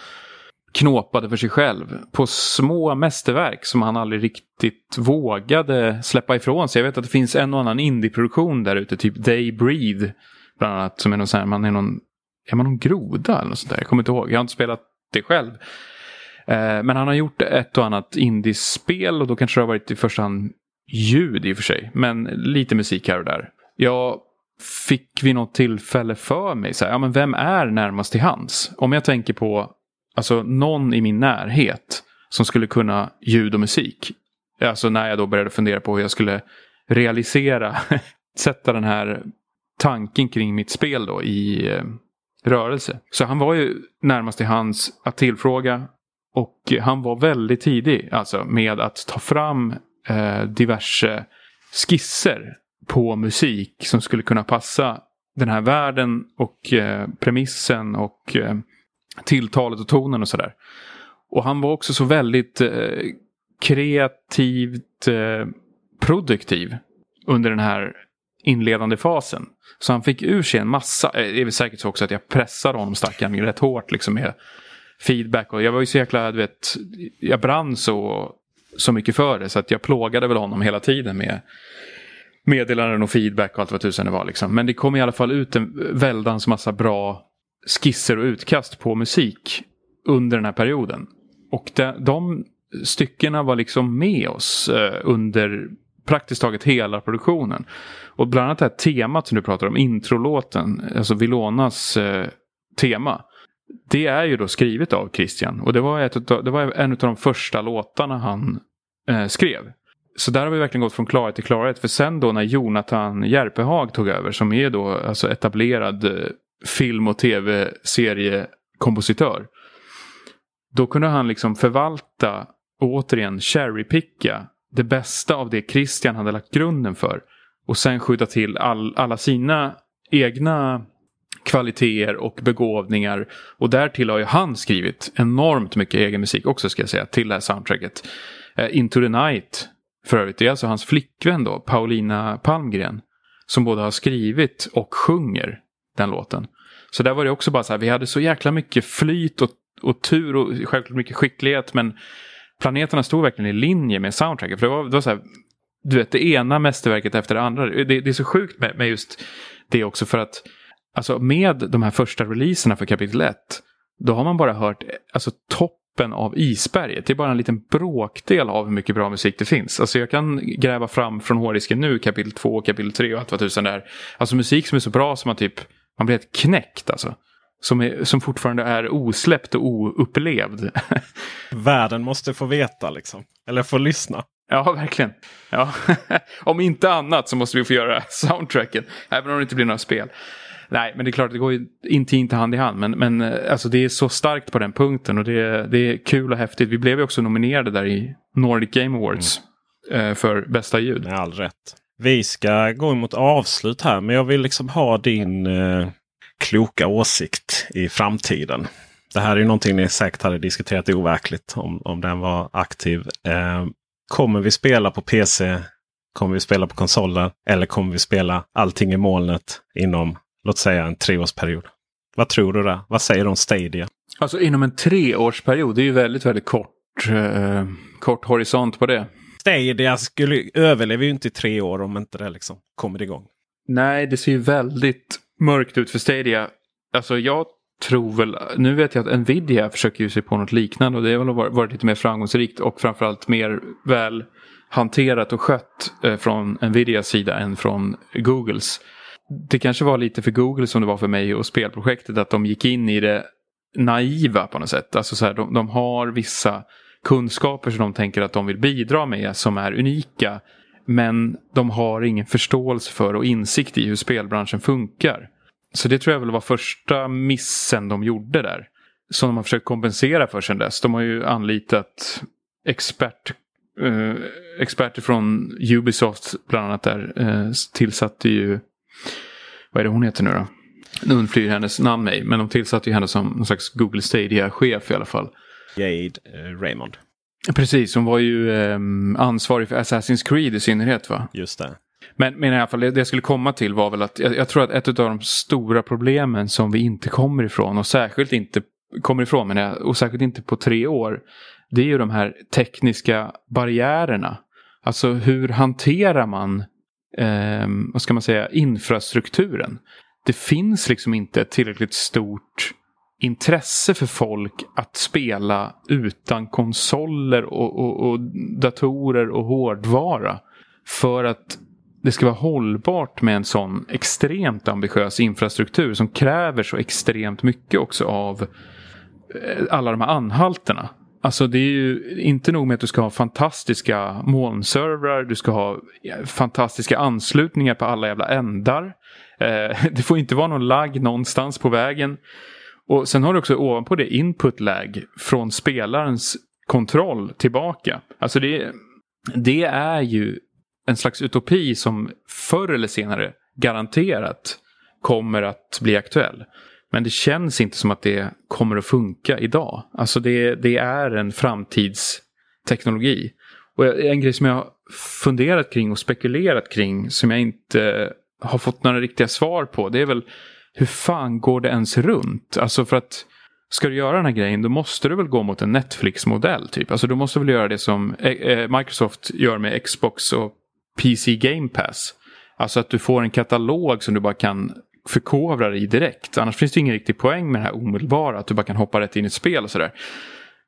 knåpade för sig själv på små mästerverk som han aldrig riktigt vågade släppa ifrån sig. Jag vet att det finns en och annan indieproduktion där ute, typ Day Breed Bland annat som är någon sån här, man är någon, är man någon groda eller något sånt där? Jag kommer inte ihåg, jag har inte spelat det själv. Eh, men han har gjort ett och annat indiespel och då kanske det har varit i första hand ljud i och för sig. Men lite musik här och där. Jag fick vid något tillfälle för mig, så här, ja men vem är närmast till hands? Om jag tänker på alltså någon i min närhet som skulle kunna ljud och musik. Alltså när jag då började fundera på hur jag skulle realisera, [laughs] sätta den här tanken kring mitt spel då i eh, rörelse. Så han var ju närmast till hans att tillfråga och han var väldigt tidig alltså med att ta fram eh, diverse skisser på musik som skulle kunna passa den här världen och eh, premissen och eh, tilltalet och tonen och sådär. Och han var också så väldigt eh, kreativt eh, produktiv under den här inledande fasen. Så han fick ur sig en massa, eh, det är väl säkert så också att jag pressade honom stackaren rätt hårt liksom med feedback. Och jag var ju så jäkla, du vet, jag brann så, så mycket för det så att jag plågade väl honom hela tiden med meddelanden och feedback och allt vad tusan det var. Liksom. Men det kom i alla fall ut en väldans massa bra skisser och utkast på musik under den här perioden. Och de, de styckena var liksom med oss eh, under praktiskt taget hela produktionen. Och bland annat det här temat som du pratar om, introlåten, alltså Vilonas eh, tema. Det är ju då skrivet av Christian och det var, ett, det var en av de första låtarna han eh, skrev. Så där har vi verkligen gått från klarhet till klarhet. För sen då när Jonathan Järpehag tog över, som är då alltså etablerad eh, film och tv-seriekompositör. Då kunde han liksom förvalta och återigen cherrypicka det bästa av det Christian hade lagt grunden för. Och sen skjuta till all, alla sina egna kvaliteter och begåvningar. Och därtill har ju han skrivit enormt mycket egen musik också ska jag säga till det här soundtracket. Uh, Into the Night för övrigt, det är alltså hans flickvän då, Paulina Palmgren. Som både har skrivit och sjunger den låten. Så där var det också bara så här, vi hade så jäkla mycket flyt och, och tur och självklart mycket skicklighet. Men planeterna stod verkligen i linje med soundtracket. För det var, det var så här, du vet, det ena mästerverket efter det andra. Det, det är så sjukt med, med just det också för att alltså med de här första releaserna för kapitel 1. Då har man bara hört alltså, toppen av isberget. Det är bara en liten bråkdel av hur mycket bra musik det finns. Alltså jag kan gräva fram från hårdisken nu kapitel 2, kapitel 3 och allt vad tusan det är. Alltså musik som är så bra som man typ man blir helt knäckt alltså. Som, är, som fortfarande är osläppt och oupplevd. [laughs] Världen måste få veta liksom. Eller få lyssna. Ja, verkligen. Ja. [laughs] om inte annat så måste vi få göra soundtracken. Även om det inte blir några spel. Nej, men det är klart, det går ju intimt hand i hand. Men, men eh, alltså, det är så starkt på den punkten och det, det är kul och häftigt. Vi blev ju också nominerade där i Nordic Game Awards mm. eh, för bästa ljud. Med all rätt. Vi ska gå mot avslut här men jag vill liksom ha din eh, kloka åsikt i framtiden. Det här är ju någonting ni säkert hade diskuterat overkligt om, om den var aktiv. Eh, kommer vi spela på PC? Kommer vi spela på konsoler? Eller kommer vi spela allting i molnet inom låt säga en treårsperiod? Vad tror du där? Vad säger du om Stadia? Alltså inom en treårsperiod, det är ju väldigt, väldigt kort, eh, kort horisont på det. Stadia skulle, överlever ju inte i tre år om inte det liksom kommer igång. Nej, det ser ju väldigt mörkt ut för Stadia. Alltså jag tror väl, nu vet jag att Nvidia försöker ju sig på något liknande och det har väl varit lite mer framgångsrikt och framförallt mer väl hanterat och skött eh, från Nvidias sida än från Googles. Det kanske var lite för Google som det var för mig och spelprojektet att de gick in i det naiva på något sätt. Alltså så här, de, de har vissa kunskaper som de tänker att de vill bidra med som är unika. Men de har ingen förståelse för och insikt i hur spelbranschen funkar. Så det tror jag väl var första missen de gjorde där. Som de har försökt kompensera för sedan dess. De har ju anlitat expert, eh, experter från Ubisoft bland annat där. Eh, tillsatte ju, vad är det hon heter nu då? Nu undflyr hennes namn mig, men de tillsatte ju henne som någon slags Google Stadia-chef i alla fall. Jade eh, Raymond. Precis, hon var ju eh, ansvarig för Assassin's Creed i synnerhet va? Just det. Men, men i alla fall, det jag skulle komma till var väl att jag, jag, tror att ett av de stora problemen som vi inte kommer ifrån och särskilt inte kommer ifrån, men jag, och särskilt inte på tre år, det är ju de här tekniska barriärerna. Alltså hur hanterar man, eh, vad ska man säga, infrastrukturen? Det finns liksom inte ett tillräckligt stort intresse för folk att spela utan konsoler och, och, och datorer och hårdvara. För att det ska vara hållbart med en sån extremt ambitiös infrastruktur som kräver så extremt mycket också av eh, alla de här anhalterna. Alltså det är ju inte nog med att du ska ha fantastiska molnservrar, du ska ha fantastiska anslutningar på alla jävla ändar. Eh, [laughs] det får inte vara någon lagg någonstans på vägen. Och sen har du också ovanpå det input lag från spelarens kontroll tillbaka. Alltså det, det är ju en slags utopi som förr eller senare garanterat kommer att bli aktuell. Men det känns inte som att det kommer att funka idag. Alltså det, det är en framtidsteknologi. Och en grej som jag har funderat kring och spekulerat kring som jag inte har fått några riktiga svar på. Det är väl hur fan går det ens runt? Alltså för att ska du göra den här grejen då måste du väl gå mot en Netflix-modell typ. Alltså du måste väl göra det som eh, eh, Microsoft gör med Xbox och PC Game Pass. Alltså att du får en katalog som du bara kan förkovra dig i direkt. Annars finns det ingen riktig poäng med det här omedelbara. Att du bara kan hoppa rätt in i ett spel och sådär.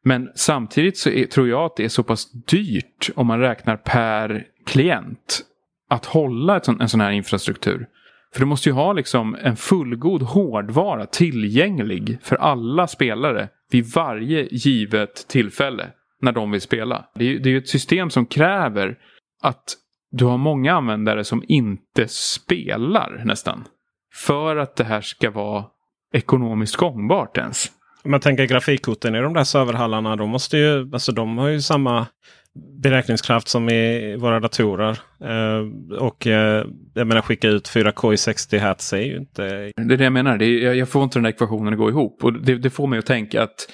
Men samtidigt så är, tror jag att det är så pass dyrt om man räknar per klient. Att hålla sån, en sån här infrastruktur. För du måste ju ha liksom en fullgod hårdvara tillgänglig för alla spelare vid varje givet tillfälle när de vill spela. Det är, det är ju ett system som kräver att du har många användare som inte spelar nästan. För att det här ska vara ekonomiskt gångbart ens. Om man tänker grafikkorten i de där serverhallarna. De, måste ju, alltså de har ju samma beräkningskraft som i våra datorer. Eh, och eh, jag menar skicka ut 4K i 60 Hz är ju inte... Det är det jag menar. Det är, jag får inte den ekvationen att gå ihop. Och det, det får mig att tänka att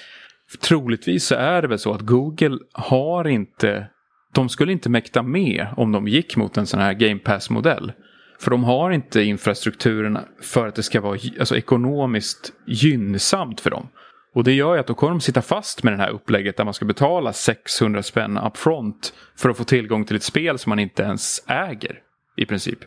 troligtvis så är det väl så att Google har inte de skulle inte mäkta med om de gick mot en sån här Game Pass-modell. För de har inte infrastrukturen för att det ska vara alltså, ekonomiskt gynnsamt för dem. Och det gör ju att då kommer de sitta fast med det här upplägget där man ska betala 600 spänn upfront för att få tillgång till ett spel som man inte ens äger. I princip.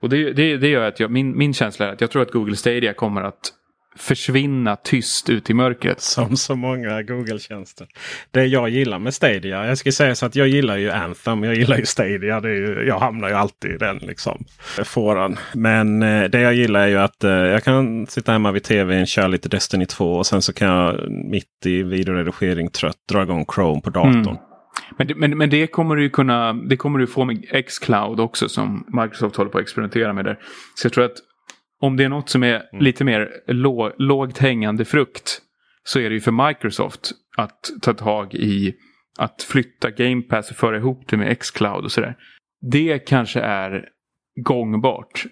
Och det, det, det gör att jag, min, min känsla är att jag tror att Google Stadia kommer att försvinna tyst ut i mörkret. Som så många Google-tjänster. Det jag gillar med Stadia. Jag ska säga så att jag gillar ju Anthem. Jag gillar ju Stadia. Det är ju, jag hamnar ju alltid i den liksom, fåran. Men eh, det jag gillar är ju att eh, jag kan sitta hemma vid tvn, köra lite Destiny 2 och sen så kan jag mitt i videoredigering trött dra igång Chrome på datorn. Mm. Men, men, men det kommer du kunna, det kommer du få med Xcloud också som Microsoft håller på att experimentera med där. Så jag tror att om det är något som är mm. lite mer lå, lågt hängande frukt så är det ju för Microsoft att ta tag i att flytta Game Pass och föra ihop det med Xcloud och sådär. Det kanske är gångbart.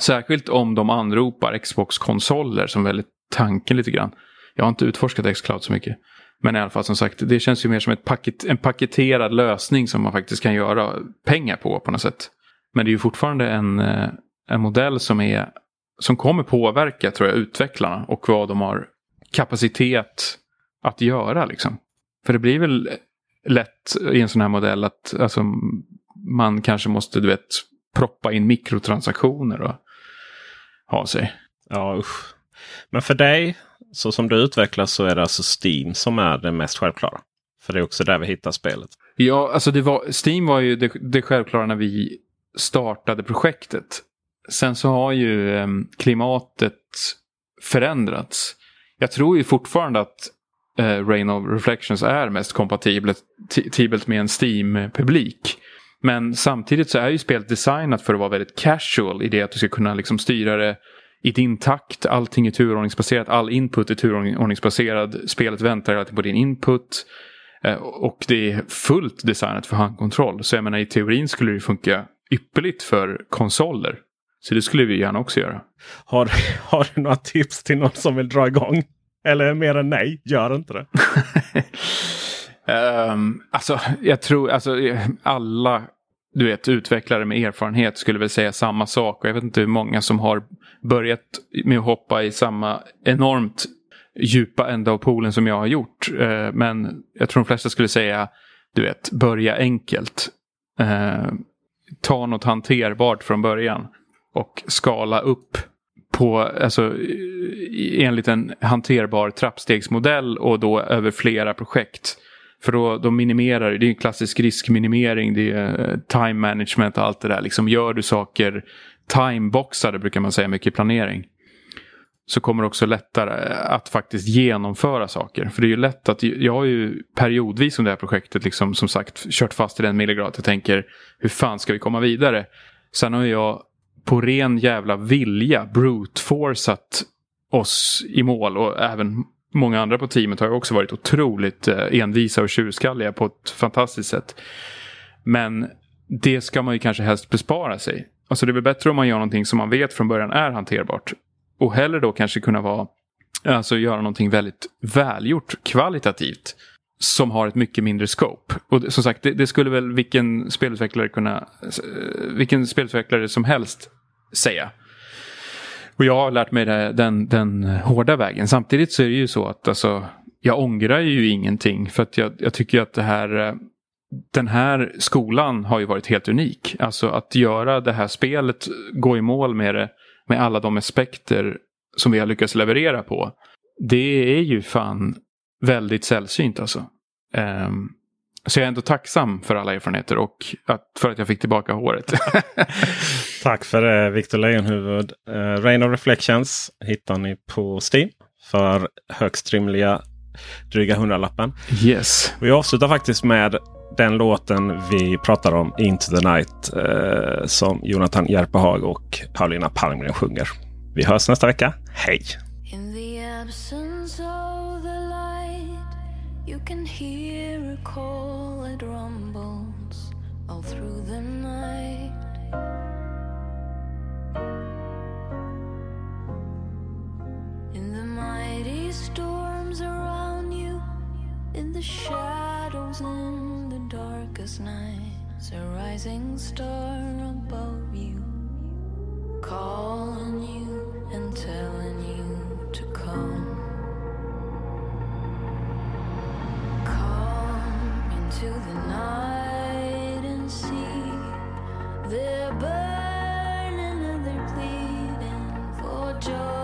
Särskilt om de anropar Xbox-konsoler som väldigt tanken lite grann. Jag har inte utforskat Xcloud så mycket. Men i alla fall som sagt, det känns ju mer som ett paket, en paketerad lösning som man faktiskt kan göra pengar på på något sätt. Men det är ju fortfarande en, eh, en modell som, är, som kommer påverka tror jag, utvecklarna och vad de har kapacitet att göra. Liksom. För det blir väl lätt i en sån här modell att alltså, man kanske måste du vet, proppa in mikrotransaktioner och ha sig. Ja, usch. Men för dig, så som du utvecklas, så är det alltså Steam som är det mest självklara. För det är också där vi hittar spelet. Ja, alltså det var, Steam var ju det, det självklara när vi startade projektet. Sen så har ju eh, klimatet förändrats. Jag tror ju fortfarande att eh, Rain of Reflections är mest kompatibelt med en Steam-publik. Men samtidigt så är ju spelet designat för att vara väldigt casual i det att du ska kunna liksom styra det i din takt. Allting är turordningsbaserat, all input är turordningsbaserad. Spelet väntar hela tiden på din input. Eh, och det är fullt designat för handkontroll. Så jag menar i teorin skulle det funka ypperligt för konsoler. Så det skulle vi gärna också göra. Har, [laughs] har du några tips till någon som vill dra igång? Eller mer än nej, gör inte det. um, [laughs] alltså, jag tror alltså alla du vet, utvecklare med erfarenhet skulle väl säga samma sak. Och jag vet inte hur många som har börjat med att hoppa i samma enormt djupa ända av poolen som jag har gjort. Uh, men jag tror de flesta skulle säga, du vet, börja enkelt. Uh, ta något hanterbart från början. Och skala upp på, alltså, enligt en hanterbar trappstegsmodell och då över flera projekt. För då, då minimerar det, är en klassisk riskminimering, det är eh, time management och allt det där. Liksom gör du saker timeboxade brukar man säga mycket i planering. Så kommer det också lättare att faktiskt genomföra saker. För det är ju lätt att, jag har ju periodvis under det här projektet liksom som sagt kört fast i den milligrad. Jag tänker, hur fan ska vi komma vidare? Sen har jag på ren jävla vilja brute forceat oss i mål och även många andra på teamet har också varit otroligt eh, envisa och tjurskalliga på ett fantastiskt sätt. Men det ska man ju kanske helst bespara sig. Alltså det är väl bättre om man gör någonting som man vet från början är hanterbart. Och hellre då kanske kunna vara, alltså göra någonting väldigt välgjort kvalitativt. Som har ett mycket mindre scope. Och som sagt, det, det skulle väl vilken spelutvecklare kunna, eh, vilken spelutvecklare som helst säga. Och jag har lärt mig det, den, den hårda vägen. Samtidigt så är det ju så att alltså, jag ångrar ju ingenting. För att jag, jag tycker att det här, eh, den här skolan har ju varit helt unik. Alltså att göra det här spelet, gå i mål med det, med alla de aspekter som vi har lyckats leverera på. Det är ju fan väldigt sällsynt alltså. Um, så jag är ändå tacksam för alla erfarenheter och att, för att jag fick tillbaka håret. [laughs] Tack för det Victor Lejonhuvud. Uh, Rain of Reflections hittar ni på Steam för högst rimliga dryga hundralappen. Yes. Vi avslutar faktiskt med den låten vi pratar om, Into the Night, uh, som Jonathan Järpehag och Paulina Palmgren sjunger. Vi hörs nästa vecka. Hej! You can hear a call, storms around you, in the shadows, in the darkest nights, a rising star above you, calling you and telling you to come. come into the night and see they're burning and they're pleading for joy